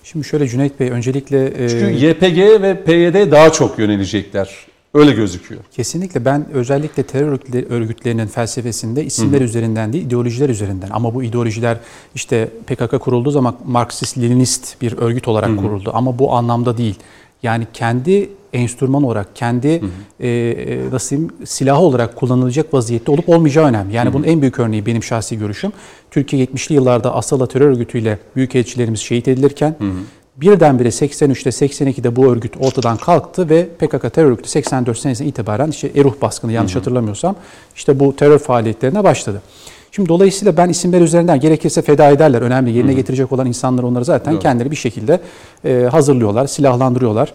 Şimdi şöyle Cüneyt Bey öncelikle... E, Çünkü YPG ve PYD daha çok yönelecekler Öyle gözüküyor. Kesinlikle ben özellikle terör örgütlerinin felsefesinde isimler Hı-hı. üzerinden değil ideolojiler üzerinden ama bu ideolojiler işte PKK kurulduğu zaman Marksist-Leninist bir örgüt olarak Hı-hı. kuruldu ama bu anlamda değil. Yani kendi enstrüman olarak, kendi e, e, nasıl diyeyim, silahı olarak kullanılacak vaziyette olup olmayacağı önemli. Yani Hı-hı. bunun en büyük örneği benim şahsi görüşüm. Türkiye 70'li yıllarda Asala terör örgütüyle büyükelçilerimiz şehit edilirken Hı-hı Birdenbire 83'te 82'de bu örgüt ortadan kalktı ve PKK terör örgütü 84 senesinden itibaren işte Eruh baskını yanlış hı hı. hatırlamıyorsam işte bu terör faaliyetlerine başladı. Şimdi dolayısıyla ben isimler üzerinden gerekirse feda ederler. Önemli yerine hı hı. getirecek olan insanlar onları zaten Doğru. kendileri bir şekilde e, hazırlıyorlar, silahlandırıyorlar.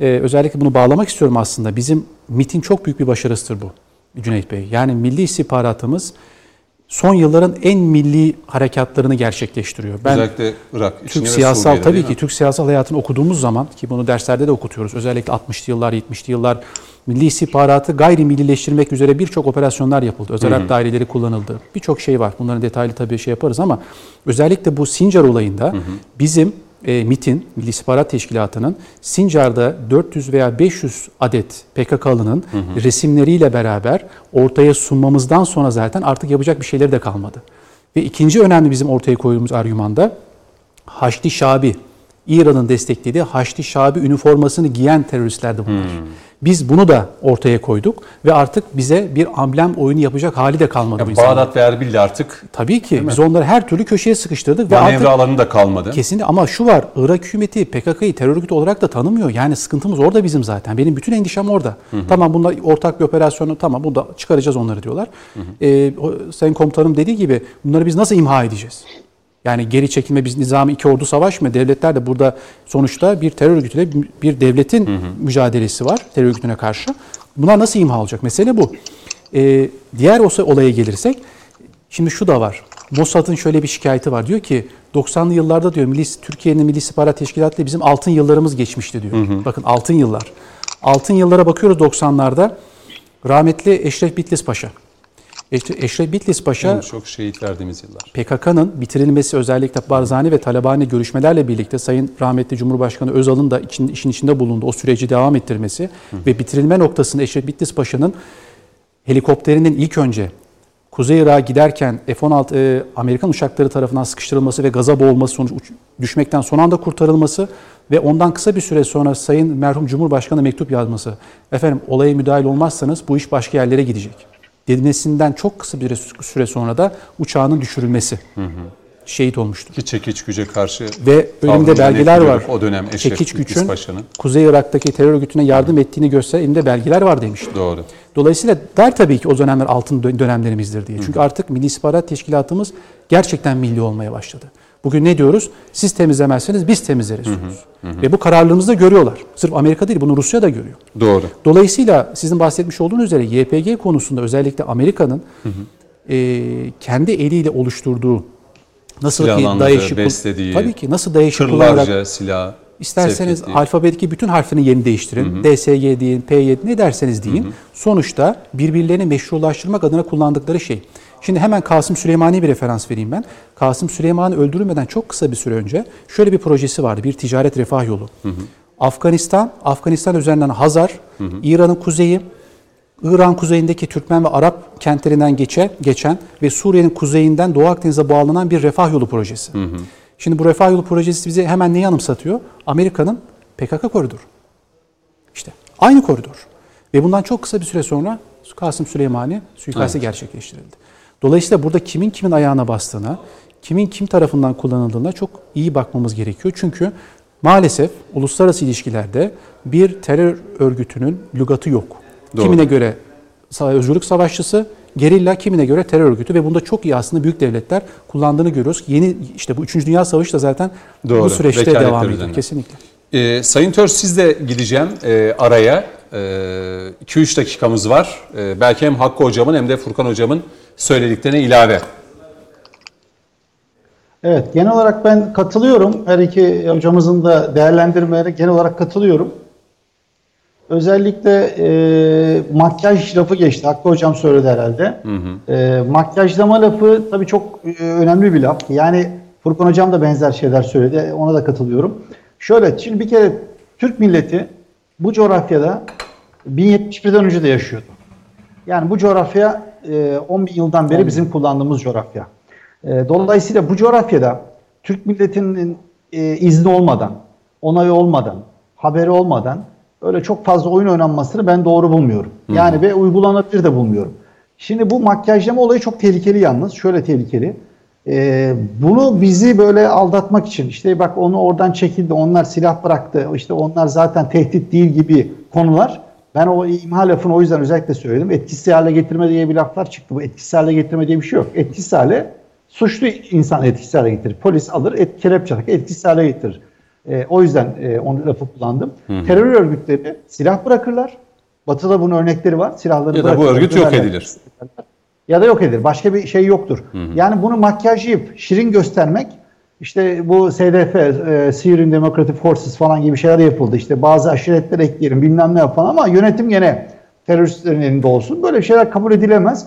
E, özellikle bunu bağlamak istiyorum aslında. Bizim MIT'in çok büyük bir başarısıdır bu Cüneyt Bey. Yani milli istihbaratımız son yılların en milli harekatlarını gerçekleştiriyor. Ben Özellikle Irak, Türk siyasal tabii ki Türk siyasal hayatını okuduğumuz zaman ki bunu derslerde de okutuyoruz. Özellikle 60'lı yıllar, 70'li yıllar milli istihbaratı gayri millileştirmek üzere birçok operasyonlar yapıldı. Özel harp daireleri kullanıldı. Birçok şey var. Bunların detaylı tabii şey yaparız ama özellikle bu Sincar olayında hı hı. bizim e, MIT'in, Milli İstihbarat Teşkilatı'nın Sincar'da 400 veya 500 adet PKK'lının resimleriyle beraber ortaya sunmamızdan sonra zaten artık yapacak bir şeyleri de kalmadı. Ve ikinci önemli bizim ortaya koyduğumuz argümanda Haçlı Şabi, İran'ın desteklediği Haçlı Şabi üniformasını giyen teröristlerdi bunlar. Hmm. Biz bunu da ortaya koyduk ve artık bize bir amblem oyunu yapacak hali de kalmadı insanlar. Bağdat ve Erbil'le artık. Tabii ki biz onları her türlü köşeye sıkıştırdık. Manevra ve artık, alanı da kalmadı. Kesinlikle ama şu var Irak hükümeti PKK'yı terör örgütü olarak da tanımıyor. Yani sıkıntımız orada bizim zaten. Benim bütün endişem orada. Hı hı. Tamam bunlar ortak bir operasyonu tamam bunu da çıkaracağız onları diyorlar. Hı hı. Ee, Sayın Komutanım dediği gibi bunları biz nasıl imha edeceğiz? Yani geri çekilme biz nizamı iki ordu savaşmıyor. Devletler de burada sonuçta bir terör örgütüyle bir devletin hı hı. mücadelesi var terör örgütüne karşı. Bunlar nasıl imha olacak? Mesele bu. Ee, diğer olaya gelirsek şimdi şu da var. Mossad'ın şöyle bir şikayeti var. Diyor ki 90'lı yıllarda diyor Milli, Türkiye'nin Milli İstihbarat Teşkilatı bizim altın yıllarımız geçmişti diyor. Hı hı. Bakın altın yıllar. Altın yıllara bakıyoruz 90'larda. Rahmetli Eşref Bitlis Paşa. Eşref Bitlis Paşa en çok şehit verdiğimiz yıllar. PKK'nın bitirilmesi özellikle Barzani ve Talabani görüşmelerle birlikte Sayın Rahmetli Cumhurbaşkanı Özal'ın da için, işin içinde bulunduğu o süreci devam ettirmesi Hı. ve bitirilme noktasında Eşref Bitlis Paşa'nın helikopterinin ilk önce Kuzey Irak'a giderken F-16 e, Amerikan uçakları tarafından sıkıştırılması ve gaza boğulması sonucu düşmekten son anda kurtarılması ve ondan kısa bir süre sonra Sayın merhum Cumhurbaşkanı mektup yazması. Efendim olaya müdahil olmazsanız bu iş başka yerlere gidecek denilmesinden çok kısa bir süre sonra da uçağının düşürülmesi. Hı hı. Şehit olmuştur. Ki çekiç güce karşı ve önümde belgeler var. O dönem Eşref çekiç gücün Kuzey Irak'taki terör örgütüne yardım hı. ettiğini gösteren elimde belgeler var demişti. Doğru. Dolayısıyla der tabii ki o dönemler altın dönemlerimizdir diye. Çünkü hı. artık Milli İstihbarat Teşkilatımız gerçekten milli olmaya başladı. Bugün ne diyoruz? Siz temizlemezseniz biz temizleriz diyoruz. Hı hı. Ve bu kararlılığımızı da görüyorlar. Sırf Amerika değil bunu Rusya da görüyor. Doğru. Dolayısıyla sizin bahsetmiş olduğunuz üzere YPG konusunda özellikle Amerika'nın e, kendi eliyle oluşturduğu nasıl ki DAEŞ'i beslediği, tabii ki nasıl DAEŞ'i kullanarak silah İsterseniz alfabedeki bütün harflerin yerini değiştirin. Hı hı. DSG deyin, P7 ne derseniz deyin. Hı hı. Sonuçta birbirlerini meşrulaştırmak adına kullandıkları şey. Şimdi hemen Kasım Süleymani'ye bir referans vereyim ben. Kasım Süleymani öldürülmeden çok kısa bir süre önce şöyle bir projesi vardı. Bir ticaret refah yolu. Hı hı. Afganistan, Afganistan üzerinden Hazar, İran'ın kuzeyi, İran kuzeyindeki Türkmen ve Arap kentlerinden geçe, geçen ve Suriye'nin kuzeyinden Doğu Akdeniz'e bağlanan bir refah yolu projesi. Şimdi bu refah yolu projesi bize hemen neyi anımsatıyor? Amerika'nın PKK koridoru. İşte aynı koridor. Ve bundan çok kısa bir süre sonra Kasım Süleymani suikastı gerçekleştirildi. Dolayısıyla burada kimin kimin ayağına bastığına, kimin kim tarafından kullanıldığına çok iyi bakmamız gerekiyor. Çünkü maalesef uluslararası ilişkilerde bir terör örgütünün lügatı yok. Doğru. Kimine göre özgürlük savaşçısı, gerilla kimine göre terör örgütü ve bunda çok iyi aslında büyük devletler kullandığını görüyoruz. Yeni işte bu 3. Dünya Savaşı da zaten Doğru. bu süreçte Vekaletler devam ediyor. üzerinden. Kesinlikle. Ee, Sayın Törs siz de gideceğim e, araya. 2-3 dakikamız var. E, belki hem Hakkı Hocam'ın hem de Furkan Hocam'ın söylediklerine ilave. Evet, genel olarak ben katılıyorum. Her iki hocamızın da değerlendirmelerine genel olarak katılıyorum. Özellikle e, makyaj lafı geçti. Hakkı hocam söyledi herhalde. E, makyajlama lafı tabii çok e, önemli bir laf. Yani Furkan hocam da benzer şeyler söyledi. Ona da katılıyorum. Şöyle, şimdi bir kere Türk milleti bu coğrafyada 1071'den önce de yaşıyordu. Yani bu coğrafya e, 10 bin yıldan beri bizim kullandığımız coğrafya. E, Dolayısıyla bu coğrafyada Türk milletinin e, izni olmadan, onayı olmadan, haberi olmadan öyle çok fazla oyun oynanmasını ben doğru bulmuyorum. Yani ve uygulanabilir de bulmuyorum. Şimdi bu makyajlama olayı çok tehlikeli yalnız. Şöyle tehlikeli. E, bunu bizi böyle aldatmak için işte bak onu oradan çekildi, onlar silah bıraktı, işte onlar zaten tehdit değil gibi konular ben o imha lafını o yüzden özellikle söyledim. Etkisiz hale getirme diye bir laflar çıktı. Bu etkisiz hale getirme diye bir şey yok. Etkisiz hale suçlu insan etkisiz hale getirir. Polis alır, et, kelepçe takar, etkisiz hale getirir. Ee, o yüzden e, onu lafı kullandım. Terör örgütleri silah bırakırlar. Batı'da bunun örnekleri var. Silahları Ya da bu örgüt yok edilir. Ya da yok edilir. Başka bir şey yoktur. Yani bunu makyajlayıp şirin göstermek işte bu SDF, e, Syrian Democratic Forces falan gibi şeyler yapıldı. İşte bazı aşiretler ekleyelim bilmem ne yapalım ama yönetim gene teröristlerin elinde olsun. Böyle şeyler kabul edilemez.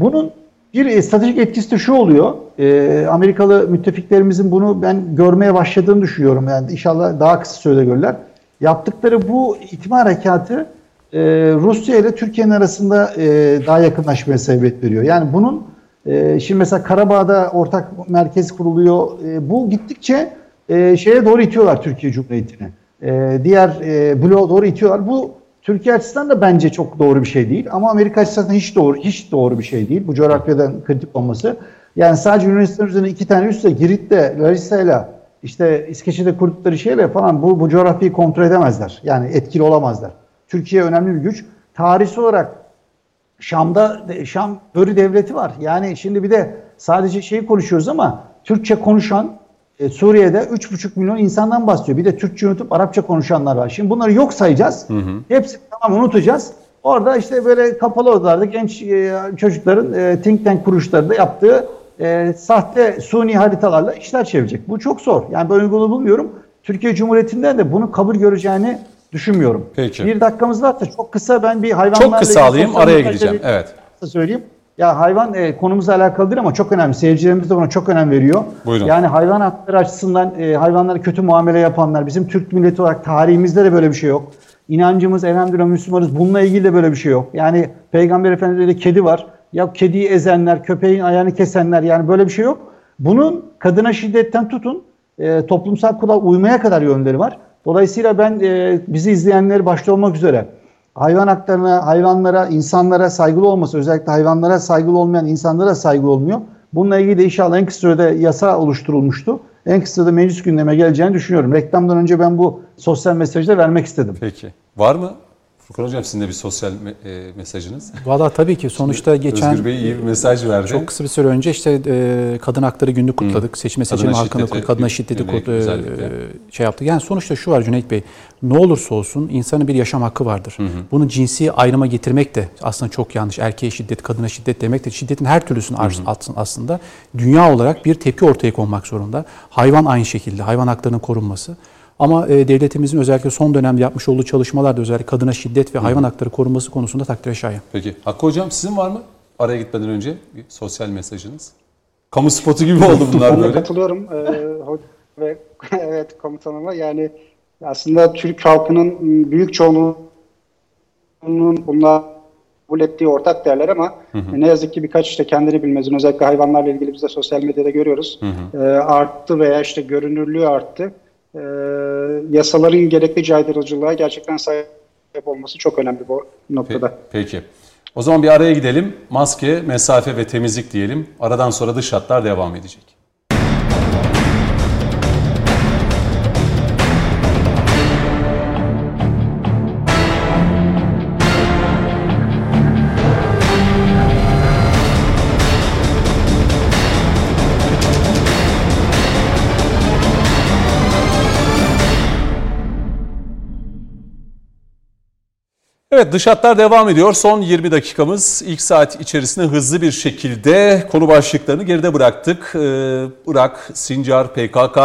Bunun bir e, stratejik etkisi de şu oluyor. E, Amerikalı müttefiklerimizin bunu ben görmeye başladığını düşünüyorum. Yani inşallah daha kısa sürede görürler. Yaptıkları bu itma harekatı e, Rusya ile Türkiye'nin arasında e, daha yakınlaşmaya sebebiyet veriyor. Yani bunun e, şimdi mesela Karabağ'da ortak merkez kuruluyor. E, bu gittikçe e, şeye doğru itiyorlar Türkiye Cumhuriyeti'ni. E, diğer e, bloğa doğru itiyorlar. Bu Türkiye açısından da bence çok doğru bir şey değil. Ama Amerika açısından hiç doğru hiç doğru bir şey değil. Bu coğrafyadan kritik olması. Yani sadece Yunanistan üzerine iki tane üstle Girit'te, Larissa'yla işte İskeçe'de kurdukları şeyle falan bu, bu coğrafyayı kontrol edemezler. Yani etkili olamazlar. Türkiye önemli bir güç. Tarihsel olarak Şam'da Şam Börü devleti var. Yani şimdi bir de sadece şeyi konuşuyoruz ama Türkçe konuşan e, Suriye'de 3,5 milyon insandan bahsediyor. Bir de Türkçe unutup Arapça konuşanlar var. Şimdi bunları yok sayacağız. Hepsini tamam unutacağız. Orada işte böyle kapalı odalarda genç e, çocukların e, think tank kuruluşlarında yaptığı e, sahte suni haritalarla işler çevirecek. Bu çok zor. Yani ben uygunu bulmuyorum. Türkiye Cumhuriyeti'nden de bunu kabul göreceğini düşünmüyorum. Peki. Bir dakikamız varsa çok kısa ben bir hayvanlarla Çok kısa alayım araya gideceğim. Evet. kısa söyleyeyim. Ya hayvan e, konumuzla alakalı değil ama çok önemli. Seyircilerimiz de buna çok önem veriyor. Buyurun. Yani hayvan hakları açısından e, hayvanlara kötü muamele yapanlar, bizim Türk milleti olarak tarihimizde de böyle bir şey yok. İnancımız elhamdülillah Müslümanız. Bununla ilgili de böyle bir şey yok. Yani Peygamber Efendimiz'de kedi var. Ya kediyi ezenler, köpeğin ayağını kesenler yani böyle bir şey yok. Bunun kadına şiddetten tutun e, toplumsal kura uymaya kadar yönleri var. Dolayısıyla ben e, bizi izleyenleri başta olmak üzere hayvan haklarına, hayvanlara, insanlara saygılı olması, özellikle hayvanlara saygılı olmayan insanlara saygılı olmuyor. Bununla ilgili de inşallah en kısa sürede yasa oluşturulmuştu. En kısa sürede meclis gündeme geleceğini düşünüyorum. Reklamdan önce ben bu sosyal mesajı da vermek istedim. Peki. Var mı? Furkan Hocam sizin de bir sosyal me- e, mesajınız. Valla tabii ki sonuçta geçen Özgür Bey iyi bir mesaj verdi. çok kısa bir süre önce işte e, kadın hakları günü kutladık. Seçme Kadına seçilme hakkını şiddeti, kadına şiddeti kut- e, şey yaptık. Yani sonuçta şu var Cüneyt Bey. Ne olursa olsun insanın bir yaşam hakkı vardır. Bunu cinsi ayrıma getirmek de aslında çok yanlış. Erkeğe şiddet, kadına şiddet demek de şiddetin her türlüsünün ars- aslında- aslında dünya olarak bir tepki ortaya konmak zorunda. Hayvan aynı şekilde. Hayvan haklarının korunması. Ama e, devletimizin özellikle son dönemde yapmış olduğu çalışmalarda özellikle kadına şiddet ve hayvan hakları korunması konusunda takdire şayan. Peki. Hakkı Hocam sizin var mı? Araya gitmeden önce bir sosyal mesajınız. Kamu spotu gibi oldu bunlar böyle. katılıyorum. Ee, ho- ve evet komutanıma yani aslında Türk halkının büyük çoğunluğunun bunlar kabul ettiği ortak değerler ama hı hı. ne yazık ki birkaç işte kendini bilmezin özellikle hayvanlarla ilgili biz de sosyal medyada görüyoruz. Hı hı. E, arttı veya işte görünürlüğü arttı. E, yasaların gerekli caydırıcılığa gerçekten sahip olması çok önemli bu noktada. Peki. O zaman bir araya gidelim. Maske, mesafe ve temizlik diyelim. Aradan sonra dış hatlar devam edecek. Evet dış hatlar devam ediyor. Son 20 dakikamız ilk saat içerisinde hızlı bir şekilde konu başlıklarını geride bıraktık. Ee, Irak, Sincar, PKK,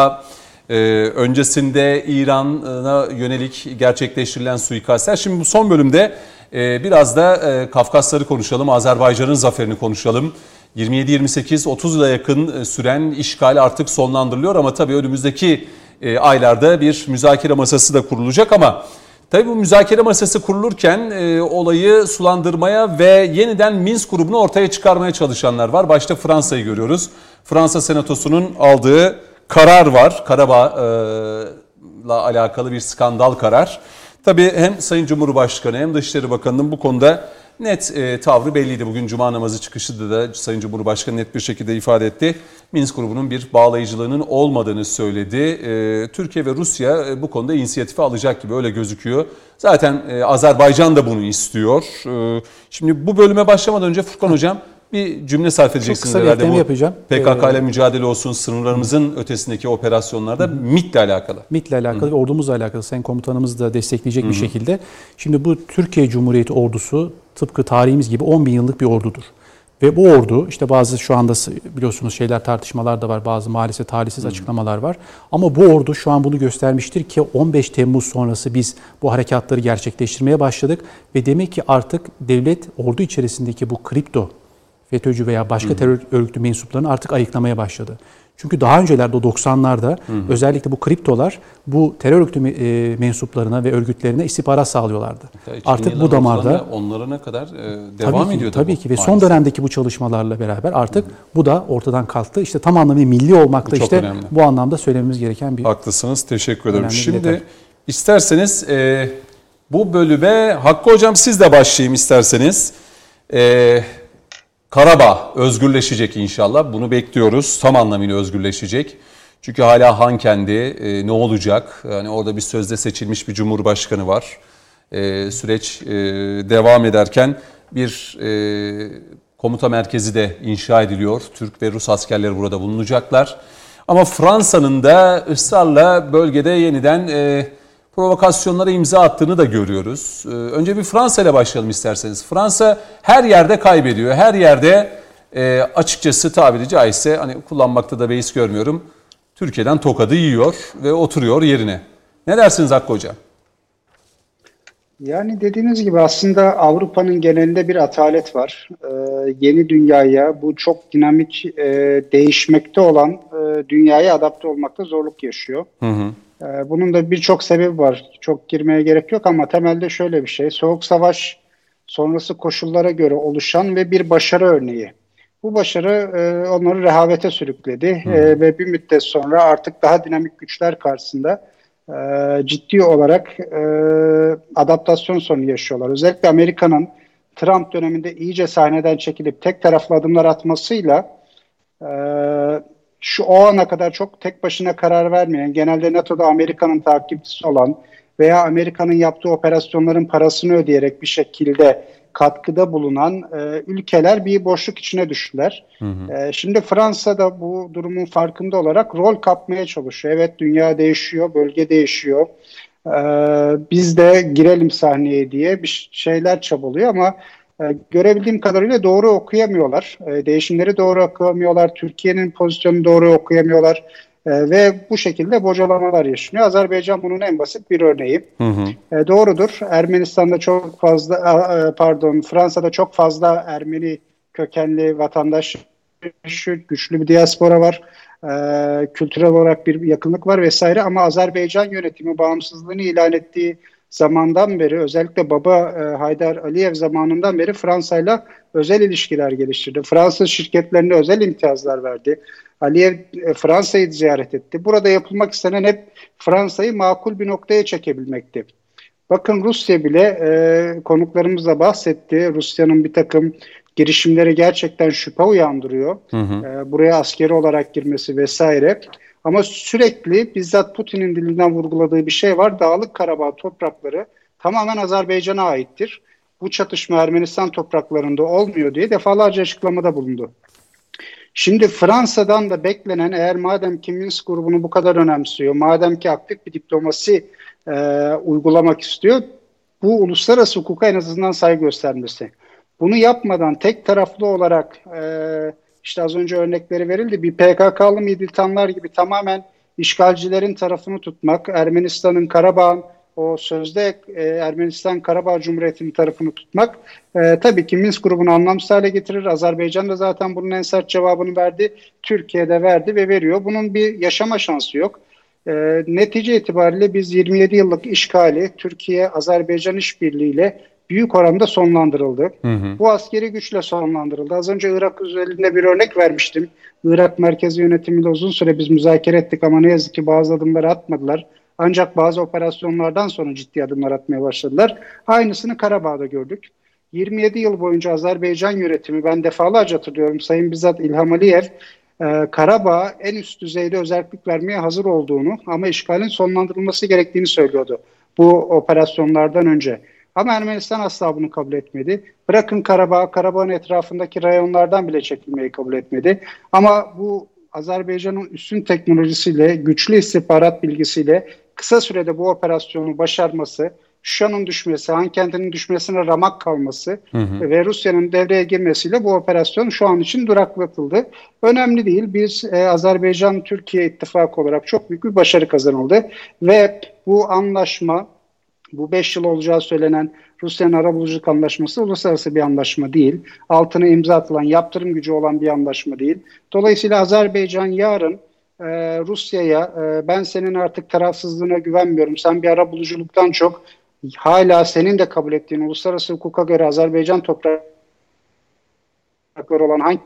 e, öncesinde İran'a yönelik gerçekleştirilen suikastler. Şimdi bu son bölümde e, biraz da e, Kafkasları konuşalım, Azerbaycan'ın zaferini konuşalım. 27-28-30 yıla yakın süren işgal artık sonlandırılıyor ama tabii önümüzdeki aylarda bir müzakere masası da kurulacak ama... Tabii bu müzakere masası kurulurken e, olayı sulandırmaya ve yeniden Minsk grubunu ortaya çıkarmaya çalışanlar var. Başta Fransa'yı görüyoruz. Fransa Senatosu'nun aldığı karar var. Karabağ'la alakalı bir skandal karar. Tabii hem Sayın Cumhurbaşkanı hem Dışişleri Bakanı'nın bu konuda net e, tavrı belliydi. Bugün Cuma namazı çıkışında da Sayın Cumhurbaşkanı net bir şekilde ifade etti. Minsk grubunun bir bağlayıcılığının olmadığını söyledi. E, Türkiye ve Rusya e, bu konuda inisiyatifi alacak gibi öyle gözüküyor. Zaten e, Azerbaycan da bunu istiyor. E, şimdi bu bölüme başlamadan önce Furkan Hocam bir cümle sarf edeceksiniz Çok kısa bir bu yapacağım. PKK ile ee, mücadele olsun, sınırlarımızın hı. ötesindeki operasyonlarda hı. MIT'le alakalı. MIT'le alakalı hı. ve ordumuzla alakalı. Sayın komutanımız da destekleyecek hı. bir şekilde. Şimdi bu Türkiye Cumhuriyeti ordusu tıpkı tarihimiz gibi 10 bin yıllık bir ordudur. Ve bu ordu işte bazı şu anda biliyorsunuz şeyler tartışmalar da var. Bazı maalesef talihsiz hmm. açıklamalar var. Ama bu ordu şu an bunu göstermiştir ki 15 Temmuz sonrası biz bu harekatları gerçekleştirmeye başladık. Ve demek ki artık devlet ordu içerisindeki bu kripto FETÖ'cü veya başka terör örgütü mensuplarını artık ayıklamaya başladı. Çünkü daha öncelerde o 90'larda hı hı. özellikle bu kriptolar bu terör örgütü e, mensuplarına ve örgütlerine istihbarat sağlıyorlardı. artık bu damarda onlara ne kadar e, devam tabii ediyor tabii ki ve son dönemdeki bu çalışmalarla beraber artık hı. bu da ortadan kalktı. İşte tam anlamıyla milli olmakta işte önemli. bu anlamda söylememiz gereken bir Haklısınız. Teşekkür ederim. Şimdi isterseniz e, bu bölüme Hakkı hocam siz de başlayayım isterseniz. Eee Karabağ özgürleşecek inşallah. Bunu bekliyoruz. Tam anlamıyla özgürleşecek. Çünkü hala Han kendi e, ne olacak? Yani orada bir sözde seçilmiş bir cumhurbaşkanı var. E, süreç e, devam ederken bir e, komuta merkezi de inşa ediliyor. Türk ve Rus askerleri burada bulunacaklar. Ama Fransa'nın da ısrarla bölgede yeniden e, provokasyonlara imza attığını da görüyoruz. Ee, önce bir Fransa ile başlayalım isterseniz. Fransa her yerde kaybediyor. Her yerde e, açıkçası tabiri caizse hani kullanmakta da beis görmüyorum. Türkiye'den tokadı yiyor ve oturuyor yerine. Ne dersiniz Hakkı Hocam? Yani dediğiniz gibi aslında Avrupa'nın genelinde bir atalet var. Ee, yeni dünyaya, bu çok dinamik e, değişmekte olan e, dünyaya adapte olmakta zorluk yaşıyor. Hı hı. Ee, bunun da birçok sebebi var. Çok girmeye gerek yok ama temelde şöyle bir şey. Soğuk Savaş sonrası koşullara göre oluşan ve bir başarı örneği. Bu başarı e, onları rehavete sürükledi hmm. e, ve bir müddet sonra artık daha dinamik güçler karşısında e, ciddi olarak e, adaptasyon sorunu yaşıyorlar. Özellikle Amerika'nın Trump döneminde iyice sahneden çekilip tek taraflı adımlar atmasıyla e, şu o ana kadar çok tek başına karar vermeyen, genelde NATO'da Amerika'nın takipçisi olan veya Amerika'nın yaptığı operasyonların parasını ödeyerek bir şekilde katkıda bulunan e, ülkeler bir boşluk içine düştüler. Hı hı. E, şimdi Fransa da bu durumun farkında olarak rol kapmaya çalışıyor. Evet dünya değişiyor, bölge değişiyor. E, biz de girelim sahneye diye bir şeyler çabalıyor ama görebildiğim kadarıyla doğru okuyamıyorlar. E, değişimleri doğru okuyamıyorlar. Türkiye'nin pozisyonunu doğru okuyamıyorlar. E, ve bu şekilde bocalamalar yaşanıyor. Azerbaycan bunun en basit bir örneği. Hı hı. doğrudur. Ermenistan'da çok fazla, pardon Fransa'da çok fazla Ermeni kökenli vatandaş güçlü bir diaspora var. Kültürel olarak bir yakınlık var vesaire ama Azerbaycan yönetimi bağımsızlığını ilan ettiği zamandan beri özellikle baba e, Haydar Aliyev zamanından beri Fransa ile özel ilişkiler geliştirdi. Fransız şirketlerine özel imtiyazlar verdi. Aliyev e, Fransa'yı ziyaret etti. Burada yapılmak istenen hep Fransa'yı makul bir noktaya çekebilmekti. Bakın Rusya bile e, konuklarımız da bahsetti. Rusya'nın bir takım girişimleri gerçekten şüphe uyandırıyor. Hı hı. E, buraya askeri olarak girmesi vesaire. Ama sürekli bizzat Putin'in dilinden vurguladığı bir şey var. Dağlık Karabağ toprakları tamamen Azerbaycan'a aittir. Bu çatışma Ermenistan topraklarında olmuyor diye defalarca açıklamada bulundu. Şimdi Fransa'dan da beklenen eğer madem ki Minsk grubunu bu kadar önemsiyor, madem ki aktif bir diplomasi e, uygulamak istiyor, bu uluslararası hukuka en azından saygı göstermesi. Bunu yapmadan tek taraflı olarak e, işte az önce örnekleri verildi bir PKK'lı militanlar gibi tamamen işgalcilerin tarafını tutmak, Ermenistan'ın Karabağ'ın o sözde e, Ermenistan Karabağ Cumhuriyeti'nin tarafını tutmak e, tabii ki Minsk grubunu anlamsız hale getirir. Azerbaycan da zaten bunun en sert cevabını verdi. Türkiye'de verdi ve veriyor. Bunun bir yaşama şansı yok. E, netice itibariyle biz 27 yıllık işgali Türkiye-Azerbaycan işbirliğiyle büyük oranda sonlandırıldı. Hı hı. Bu askeri güçle sonlandırıldı. Az önce Irak üzerinde bir örnek vermiştim. Irak merkezi yönetimiyle uzun süre biz müzakere ettik ama ne yazık ki bazı adımları atmadılar. Ancak bazı operasyonlardan sonra ciddi adımlar atmaya başladılar. Aynısını Karabağ'da gördük. 27 yıl boyunca Azerbaycan yönetimi ben defalarca hatırlıyorum Sayın bizzat İlham Aliyev e, Karabağ en üst düzeyde özellik vermeye hazır olduğunu ama işgalin sonlandırılması gerektiğini söylüyordu bu operasyonlardan önce. Ama Ermenistan asla bunu kabul etmedi. Bırakın Karabağ, Karabağ'ın etrafındaki rayonlardan bile çekilmeyi kabul etmedi. Ama bu Azerbaycan'ın üstün teknolojisiyle, güçlü istihbarat bilgisiyle kısa sürede bu operasyonu başarması, Şuşa'nın düşmesi, Hankent'in düşmesine ramak kalması hı hı. ve Rusya'nın devreye girmesiyle bu operasyon şu an için duraklatıldı. Önemli değil. Biz e, Azerbaycan-Türkiye ittifakı olarak çok büyük bir başarı kazanıldı ve bu anlaşma bu 5 yıl olacağı söylenen Rusya'nın arabuluculuk anlaşması uluslararası bir anlaşma değil. Altına imza atılan, yaptırım gücü olan bir anlaşma değil. Dolayısıyla Azerbaycan yarın e, Rusya'ya e, ben senin artık tarafsızlığına güvenmiyorum. Sen bir arabuluculuktan çok hala senin de kabul ettiğin uluslararası hukuka göre Azerbaycan toprakları olan hangi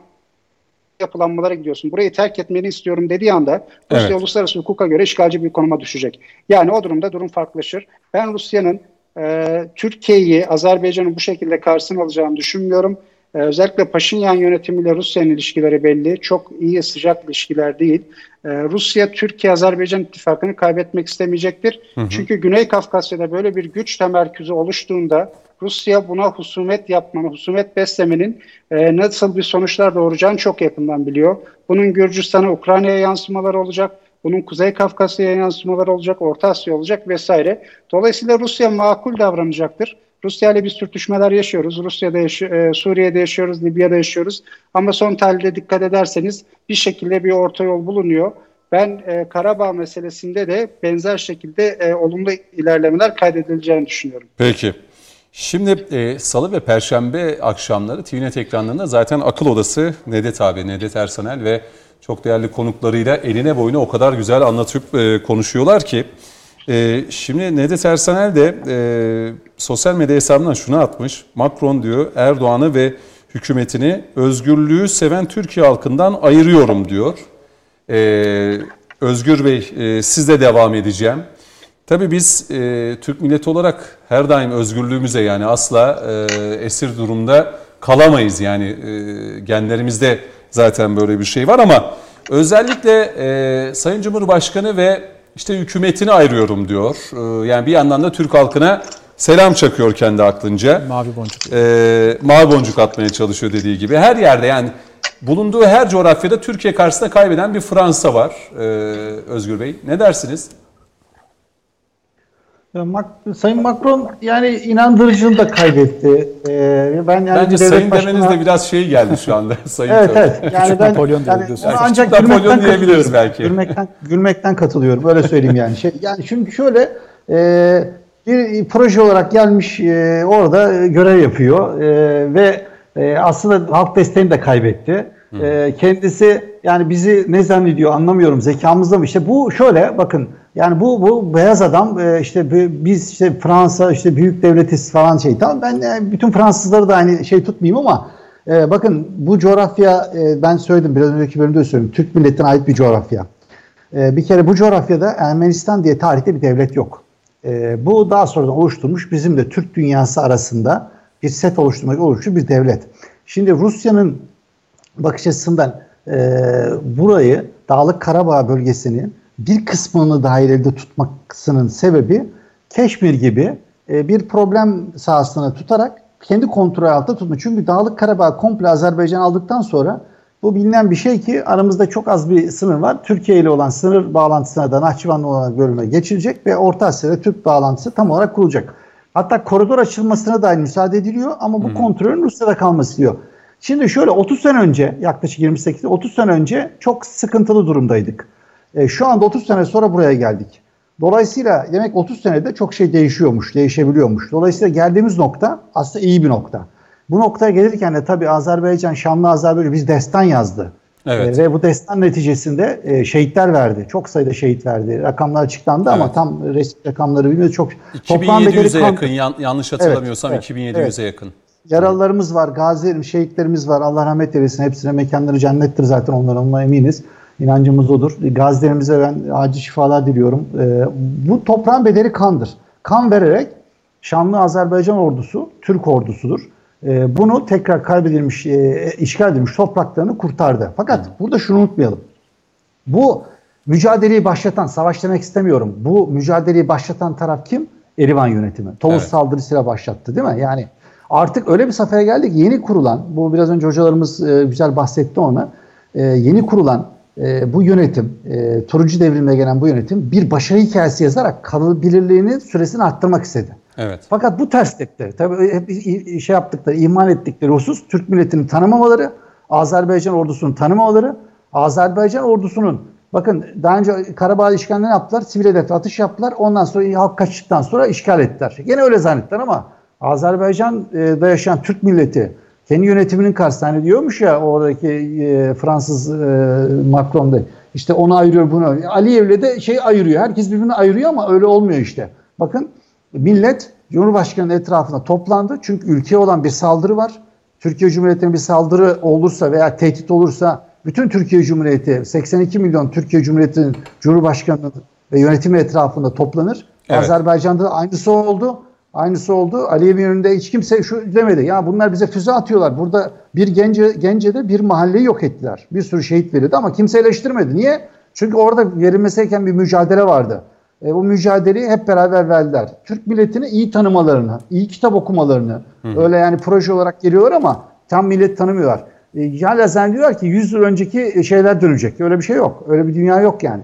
yapılanmalara gidiyorsun. Burayı terk etmeni istiyorum dediği anda Rusya evet. uluslararası hukuka göre işgalci bir konuma düşecek. Yani o durumda durum farklılaşır. Ben Rusya'nın e, Türkiye'yi, Azerbaycan'ı bu şekilde karşısına alacağını düşünmüyorum. E, özellikle Paşinyan yönetimiyle Rusya'nın ilişkileri belli. Çok iyi, sıcak ilişkiler değil. E, Rusya, Türkiye-Azerbaycan ittifakını kaybetmek istemeyecektir. Hı hı. Çünkü Güney Kafkasya'da böyle bir güç temerküzü oluştuğunda Rusya buna husumet yapmanın, husumet beslemenin e, nasıl bir sonuçlar doğuracağını çok yakından biliyor. Bunun Gürcistan'a, Ukrayna'ya yansımaları olacak. Bunun Kuzey Kafkasya'ya yansımaları olacak, Orta Asya olacak vesaire. Dolayısıyla Rusya makul davranacaktır. Rusya ile biz sürtüşmeler yaşıyoruz. Rusya'da yaş e, Suriye'de yaşıyoruz, Libya'da yaşıyoruz. Ama son tahlilde dikkat ederseniz bir şekilde bir orta yol bulunuyor. Ben e, Karabağ meselesinde de benzer şekilde e, olumlu ilerlemeler kaydedileceğini düşünüyorum. Peki. Şimdi e, salı ve perşembe akşamları TVNet ekranlarında zaten akıl odası Nedet abi, Nedet Ersanel ve çok değerli konuklarıyla eline boyuna o kadar güzel anlatıp e, konuşuyorlar ki. E, şimdi Nedet Ersanel de e, sosyal medya hesabından şunu atmış. Macron diyor Erdoğan'ı ve hükümetini özgürlüğü seven Türkiye halkından ayırıyorum diyor. E, Özgür Bey e, sizle devam edeceğim. Tabii biz e, Türk milleti olarak her daim özgürlüğümüze yani asla e, esir durumda kalamayız. Yani e, genlerimizde zaten böyle bir şey var ama özellikle e, Sayın Cumhurbaşkanı ve işte hükümetini ayırıyorum diyor. E, yani bir yandan da Türk halkına selam çakıyor kendi aklınca. Mavi boncuk. E, mavi boncuk atmaya çalışıyor dediği gibi. Her yerde yani bulunduğu her coğrafyada Türkiye karşısında kaybeden bir Fransa var e, Özgür Bey. Ne dersiniz? Sayın Macron yani inandırıcılığını da kaybetti. Ee, ben yani Bence sayın başına... demeniz de biraz şey geldi şu anda. sayın evet evet. Yani ben, Napolyon yani, yani ancak Napolyon diyebiliriz belki. Gülmekten, gülmekten katılıyorum. Öyle söyleyeyim yani. Şey, yani çünkü şöyle e, bir proje olarak gelmiş e, orada görev yapıyor e, ve e, aslında halk desteğini de kaybetti. E, kendisi yani bizi ne zannediyor anlamıyorum zekamızda mı? İşte bu şöyle bakın yani bu bu beyaz adam e, işte biz işte Fransa işte büyük devletiz falan şey tamam ben e, bütün Fransızları da aynı şey tutmayayım ama e, bakın bu coğrafya ben söyledim biraz önceki bölümde söyledim Türk milletine ait bir coğrafya. Bir kere bu coğrafyada Ermenistan diye tarihte bir devlet yok. Bu daha sonradan oluşturmuş bizim de Türk dünyası arasında bir set oluşturmak oluştu bir devlet. Şimdi Rusya'nın bakış açısından burayı Dağlık Karabağ bölgesini bir kısmını dahil elde tutmasının sebebi Keşmir gibi e, bir problem sahasına tutarak kendi kontrol altında tutma. Çünkü Dağlık Karabağ komple Azerbaycan aldıktan sonra bu bilinen bir şey ki aramızda çok az bir sınır var. Türkiye ile olan sınır bağlantısına da Nahçıvanlı olan bölüme geçilecek ve Orta Asya'da Türk bağlantısı tam olarak kurulacak. Hatta koridor açılmasına da müsaade ediliyor ama bu hmm. kontrolün Rusya'da kalması diyor. Şimdi şöyle 30 sene önce yaklaşık 28 30 sene önce çok sıkıntılı durumdaydık. E, şu anda 30 sene sonra buraya geldik. Dolayısıyla demek 30 senede çok şey değişiyormuş, değişebiliyormuş. Dolayısıyla geldiğimiz nokta aslında iyi bir nokta. Bu noktaya gelirken de tabii Azerbaycan, Şanlı Azerbaycan biz destan yazdı. Evet. E, ve bu destan neticesinde e, şehitler verdi. Çok sayıda şehit verdi. Rakamlar açıklandı evet. ama tam resmi rakamları bilmiyoruz. Çok 2700'e yakın yan, yanlış hatırlamıyorsam evet, 2700'e evet. yakın. Yaralılarımız var, gazilerimiz, şehitlerimiz var. Allah rahmet eylesin. Hepsine mekanları cennettir zaten onlara, onunla eminiz. İnancımız odur. Gazilerimize ben acil şifalar diliyorum. E, bu toprağın bedeli kandır. Kan vererek Şanlı Azerbaycan ordusu, Türk ordusudur. E, bunu tekrar kaybedilmiş, e, işgal edilmiş topraklarını kurtardı. Fakat hmm. burada şunu unutmayalım. Bu mücadeleyi başlatan, savaş demek istemiyorum. Bu mücadeleyi başlatan taraf kim? Erivan yönetimi. Tovuz evet. saldırısıyla başlattı değil mi? Yani artık öyle bir safhaya geldik. Yeni kurulan, bu biraz önce hocalarımız e, güzel bahsetti ona. E, yeni kurulan e, bu yönetim, e, turuncu devrimle gelen bu yönetim bir başarı hikayesi yazarak kalabilirliğini süresini arttırmak istedi. Evet. Fakat bu ters tepti. Tabii hep şey yaptıkları, iman ettikleri husus Türk milletini tanımamaları, Azerbaycan ordusunu tanımamaları, Azerbaycan ordusunun bakın daha önce Karabağ işgalini yaptılar, sivil hedef atış yaptılar. Ondan sonra halk kaçtıktan sonra işgal ettiler. Yine öyle zannettiler ama Azerbaycan'da yaşayan Türk milleti kendi yönetiminin karşısında hani diyormuş ya oradaki e, Fransız e, Macron da işte onu ayırıyor bunu. Aliyev'le de şey ayırıyor. Herkes birbirini ayırıyor ama öyle olmuyor işte. Bakın millet Cumhurbaşkanı'nın etrafında toplandı. Çünkü ülkeye olan bir saldırı var. Türkiye Cumhuriyeti'ne bir saldırı olursa veya tehdit olursa bütün Türkiye Cumhuriyeti 82 milyon Türkiye Cumhuriyeti'nin Cumhurbaşkanı ve yönetimi etrafında toplanır. Evet. Azerbaycan'da da aynısı oldu. Aynısı oldu. Aliyev'in önünde hiç kimse şu demedi. Ya bunlar bize füze atıyorlar. Burada bir gence, Gence'de bir mahalleyi yok ettiler. Bir sürü şehit verildi ama kimse eleştirmedi. Niye? Çünkü orada verilmesi gereken bir mücadele vardı. E, bu mücadeleyi hep beraber verdiler. Türk milletini iyi tanımalarını, iyi kitap okumalarını, Hı. öyle yani proje olarak geliyorlar ama tam millet tanımıyorlar. E, hala zannediyorlar ki 100 yıl önceki şeyler dönecek. Öyle bir şey yok. Öyle bir dünya yok yani.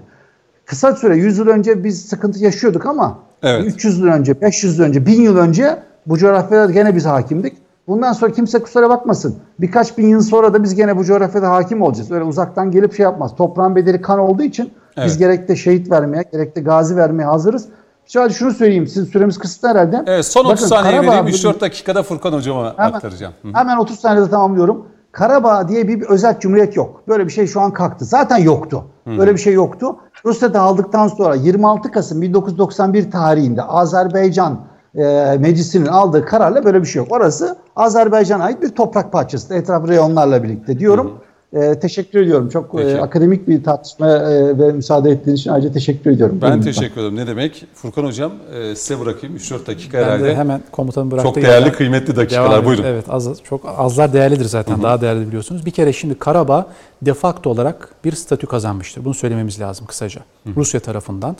Kısa süre 100 yıl önce biz sıkıntı yaşıyorduk ama Evet. 300 yıl önce, 500 yıl önce, 1000 yıl önce bu coğrafyada gene biz hakimdik. Bundan sonra kimse kusura bakmasın. Birkaç bin yıl sonra da biz gene bu coğrafyada hakim olacağız. Öyle uzaktan gelip şey yapmaz. Toprağın bedeli kan olduğu için evet. biz gerek de şehit vermeye, gerek de gazi vermeye hazırız. Sadece şunu söyleyeyim. Sizin süremiz kısıtlı herhalde. Evet son 30 Bakın, saniye Karabağ, vereyim. 3-4 dakikada Furkan hocama hemen, aktaracağım. Hı. Hemen 30 saniyede tamamlıyorum. Karabağ diye bir, bir özel cumhuriyet yok. Böyle bir şey şu an kalktı. Zaten yoktu. Böyle bir şey yoktu. Rusya'da aldıktan sonra 26 Kasım 1991 tarihinde Azerbaycan e, meclisinin aldığı kararla böyle bir şey yok. Orası Azerbaycan'a ait bir toprak parçası. Etraf reyonlarla birlikte diyorum. Hı. E, teşekkür ediyorum. Çok e, akademik bir tartışma e, ve müsaade ettiğiniz için ayrıca teşekkür ediyorum. Ben teşekkür ederim. Ne demek? Furkan Hocam e, size bırakayım. 3-4 dakika ben herhalde. Ben de hemen komutanı bıraktı. Çok değerli, kıymetli dakikalar. Devam Buyurun. Evet, az, çok azlar değerlidir zaten. Hı-hı. Daha değerli biliyorsunuz. Bir kere şimdi Karabağ de facto olarak bir statü kazanmıştır. Bunu söylememiz lazım kısaca. Hı-hı. Rusya tarafından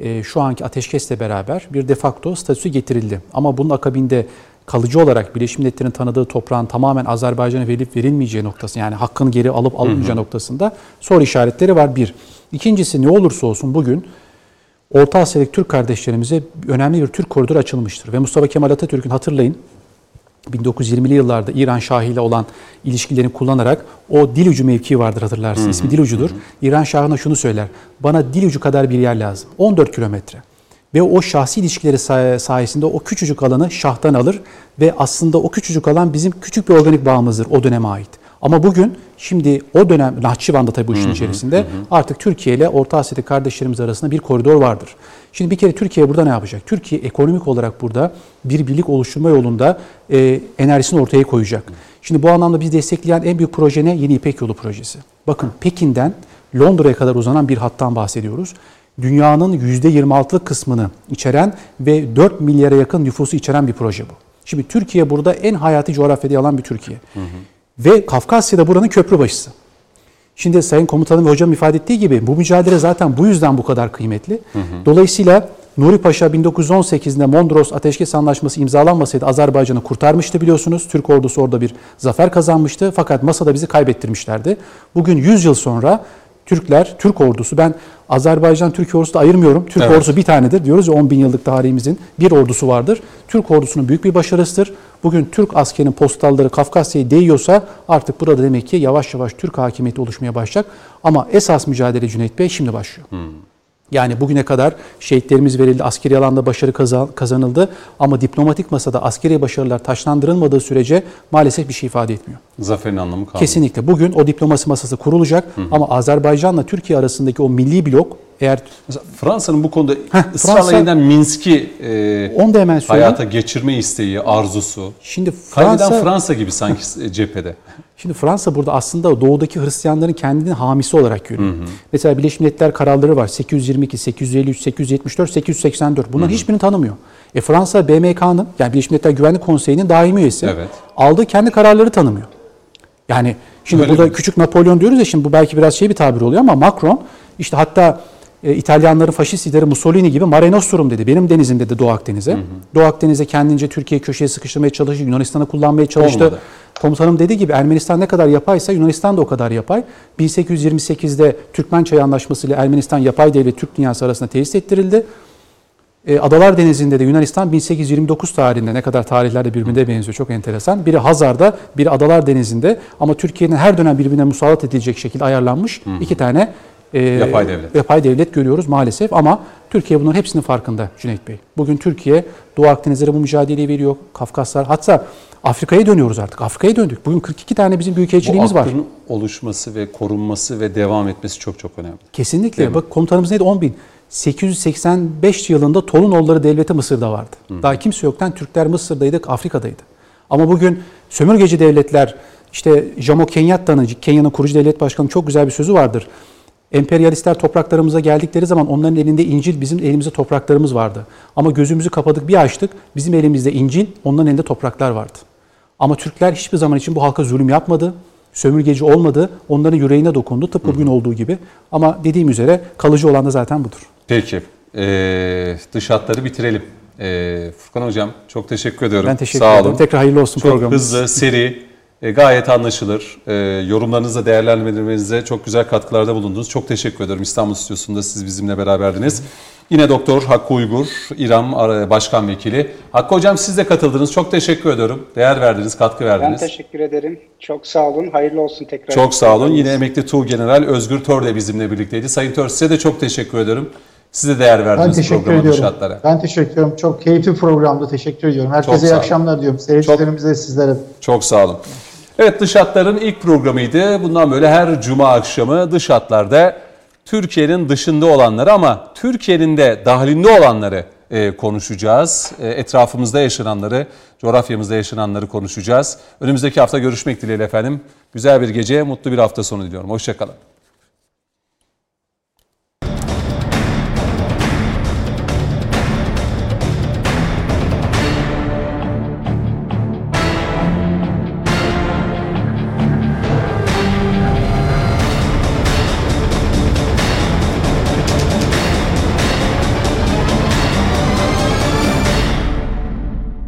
e, şu anki ateşkesle beraber bir de facto statüsü getirildi. Ama bunun akabinde kalıcı olarak Birleşmiş Milletler'in tanıdığı toprağın tamamen Azerbaycan'a verilip verilmeyeceği noktası yani hakkını geri alıp alınmayacağı noktasında soru işaretleri var bir. İkincisi ne olursa olsun bugün Orta Asya'daki Türk kardeşlerimize önemli bir Türk koridoru açılmıştır. Ve Mustafa Kemal Atatürk'ün hatırlayın 1920'li yıllarda İran Şahı ile olan ilişkilerini kullanarak o dil ucu mevkii vardır hatırlarsınız. İsmi dil ucudur. İran Şahı'na şunu söyler. Bana dil ucu kadar bir yer lazım. 14 kilometre ve o şahsi ilişkileri sayesinde o küçücük alanı şahtan alır ve aslında o küçücük alan bizim küçük bir organik bağımızdır o döneme ait. Ama bugün şimdi o dönem Nahçıvan'da tabii bu işin içerisinde artık Türkiye ile Orta Asya'daki kardeşlerimiz arasında bir koridor vardır. Şimdi bir kere Türkiye burada ne yapacak? Türkiye ekonomik olarak burada bir birlik oluşturma yolunda e, enerjisini ortaya koyacak. Şimdi bu anlamda biz destekleyen en büyük proje ne? Yeni İpek Yolu projesi. Bakın Pekin'den Londra'ya kadar uzanan bir hattan bahsediyoruz. Dünyanın %26'lık kısmını içeren ve 4 milyara yakın nüfusu içeren bir proje bu. Şimdi Türkiye burada en hayati coğrafyada alan bir Türkiye. Hı hı. Ve Kafkasya'da buranın köprü başısı. Şimdi Sayın Komutanım ve Hocam ifade ettiği gibi bu mücadele zaten bu yüzden bu kadar kıymetli. Hı hı. Dolayısıyla Nuri Paşa 1918'de Mondros Ateşkes Anlaşması imzalanmasaydı Azerbaycan'ı kurtarmıştı biliyorsunuz. Türk ordusu orada bir zafer kazanmıştı fakat masada bizi kaybettirmişlerdi. Bugün 100 yıl sonra Türkler, Türk ordusu, ben Azerbaycan Türk ordusu da ayırmıyorum. Türk evet. ordusu bir tanedir. Diyoruz ya 10 bin yıllık tarihimizin bir ordusu vardır. Türk ordusunun büyük bir başarısıdır. Bugün Türk askerinin postalları Kafkasya'ya değiyorsa artık burada demek ki yavaş yavaş Türk hakimiyeti oluşmaya başlayacak. Ama esas mücadele Cüneyt Bey şimdi başlıyor. Hmm. Yani bugüne kadar şehitlerimiz verildi, askeri alanda başarı kazanıldı ama diplomatik masada askeri başarılar taşlandırılmadığı sürece maalesef bir şey ifade etmiyor. Zaferin anlamı kalmıyor. Kesinlikle. Bugün o diplomasi masası kurulacak hı hı. ama Azerbaycan'la Türkiye arasındaki o milli blok eğer Fransa'nın bu konuda ısrarla yeniden Minsk'i e, onu da hemen hayata geçirme isteği, arzusu. Şimdi Fransa Kaybeden Fransa gibi sanki cephede. Şimdi Fransa burada aslında doğudaki Hristiyanların kendini hamisi olarak görüyor. Hı hı. Mesela Birleşmiş Milletler kararları var. 822, 853, 874, 884. Bunların hı hı. hiçbirini tanımıyor. E Fransa BMK'nın yani Birleşmiş Milletler Güvenlik Konseyi'nin daimi üyesi. Evet. Aldığı kendi kararları tanımıyor. Yani şimdi Öyle burada mi? küçük Napolyon diyoruz ya şimdi bu belki biraz şey bir tabir oluyor ama Macron işte hatta e, İtalyanların faşist lideri Mussolini gibi Mare Nostrum dedi. Benim denizim dedi Doğu Akdeniz'e. Hı hı. Doğu Akdeniz'e kendince Türkiye köşeye sıkıştırmaya çalıştı. Yunanistan'ı kullanmaya çalıştı. Olmadı. Komutanım dediği gibi Ermenistan ne kadar yapaysa Yunanistan da o kadar yapay. 1828'de Türkmen Çayı Anlaşması ile Ermenistan yapay devlet Türk dünyası arasında tesis ettirildi. E, Adalar Denizi'nde de Yunanistan 1829 tarihinde ne kadar tarihler birbirine benziyor çok enteresan. Biri Hazar'da, biri Adalar Denizi'nde ama Türkiye'nin her dönem birbirine musallat edilecek şekilde ayarlanmış hı hı. iki tane e, yapay devlet. Yapay devlet görüyoruz maalesef ama Türkiye bunların hepsinin farkında Cüneyt Bey. Bugün Türkiye Doğu Akdeniz'e bu mücadeleyi veriyor. Kafkaslar hatta Afrika'ya dönüyoruz artık. Afrika'ya döndük. Bugün 42 tane bizim büyükelçiliğimiz var. Bu oluşması ve korunması ve devam etmesi çok çok önemli. Kesinlikle. Bak komutanımız neydi? 10 bin. 885 yılında Tolunoğulları Devleti Mısır'da vardı. Hı. Daha kimse yoktan Türkler Mısır'daydı, Afrika'daydı. Ama bugün sömürgeci devletler, işte Jomo Kenyatta'nın, Kenya'nın kurucu devlet başkanı çok güzel bir sözü vardır. Emperyalistler topraklarımıza geldikleri zaman onların elinde İncil, bizim elimizde topraklarımız vardı. Ama gözümüzü kapadık bir açtık, bizim elimizde İncil, onların elinde topraklar vardı. Ama Türkler hiçbir zaman için bu halka zulüm yapmadı, sömürgeci olmadı, onların yüreğine dokundu tıpkı bugün olduğu gibi. Ama dediğim üzere kalıcı olan da zaten budur. Peki, ee, dış hatları bitirelim. Ee, Furkan Hocam çok teşekkür ediyorum. Ben teşekkür Sağ ederim. Olun. Tekrar hayırlı olsun çok programımız. Çok hızlı, seri, e, gayet anlaşılır. E, yorumlarınızla değerlendirmenize çok güzel katkılarda bulundunuz. Çok teşekkür ederim. İstanbul Stüdyosu'nda siz bizimle beraberdiniz. Yine Doktor Hakkı Uygur, İRAM Başkan Vekili. Hakkı Hocam siz de katıldınız. Çok teşekkür ediyorum. Değer verdiniz, katkı verdiniz. Ben teşekkür ederim. Çok sağ olun. Hayırlı olsun tekrar. Çok sağ olun. Yine emekli Tuğ General Özgür Tör de bizimle birlikteydi. Sayın Tör size de çok teşekkür ederim. Size değer verdiniz ben teşekkür ediyorum. şartlara. Ben teşekkür ediyorum. Çok keyifli programda teşekkür ediyorum. Herkese iyi akşamlar diyorum. Seyircilerimize çok, sizlere. Çok sağ olun. Evet Dış Hatlar'ın ilk programıydı. Bundan böyle her cuma akşamı Dış Hatlar'da Türkiye'nin dışında olanları ama Türkiye'nin de dahilinde olanları e, konuşacağız. E, etrafımızda yaşananları, coğrafyamızda yaşananları konuşacağız. Önümüzdeki hafta görüşmek dileğiyle efendim. Güzel bir gece, mutlu bir hafta sonu diliyorum. Hoşçakalın.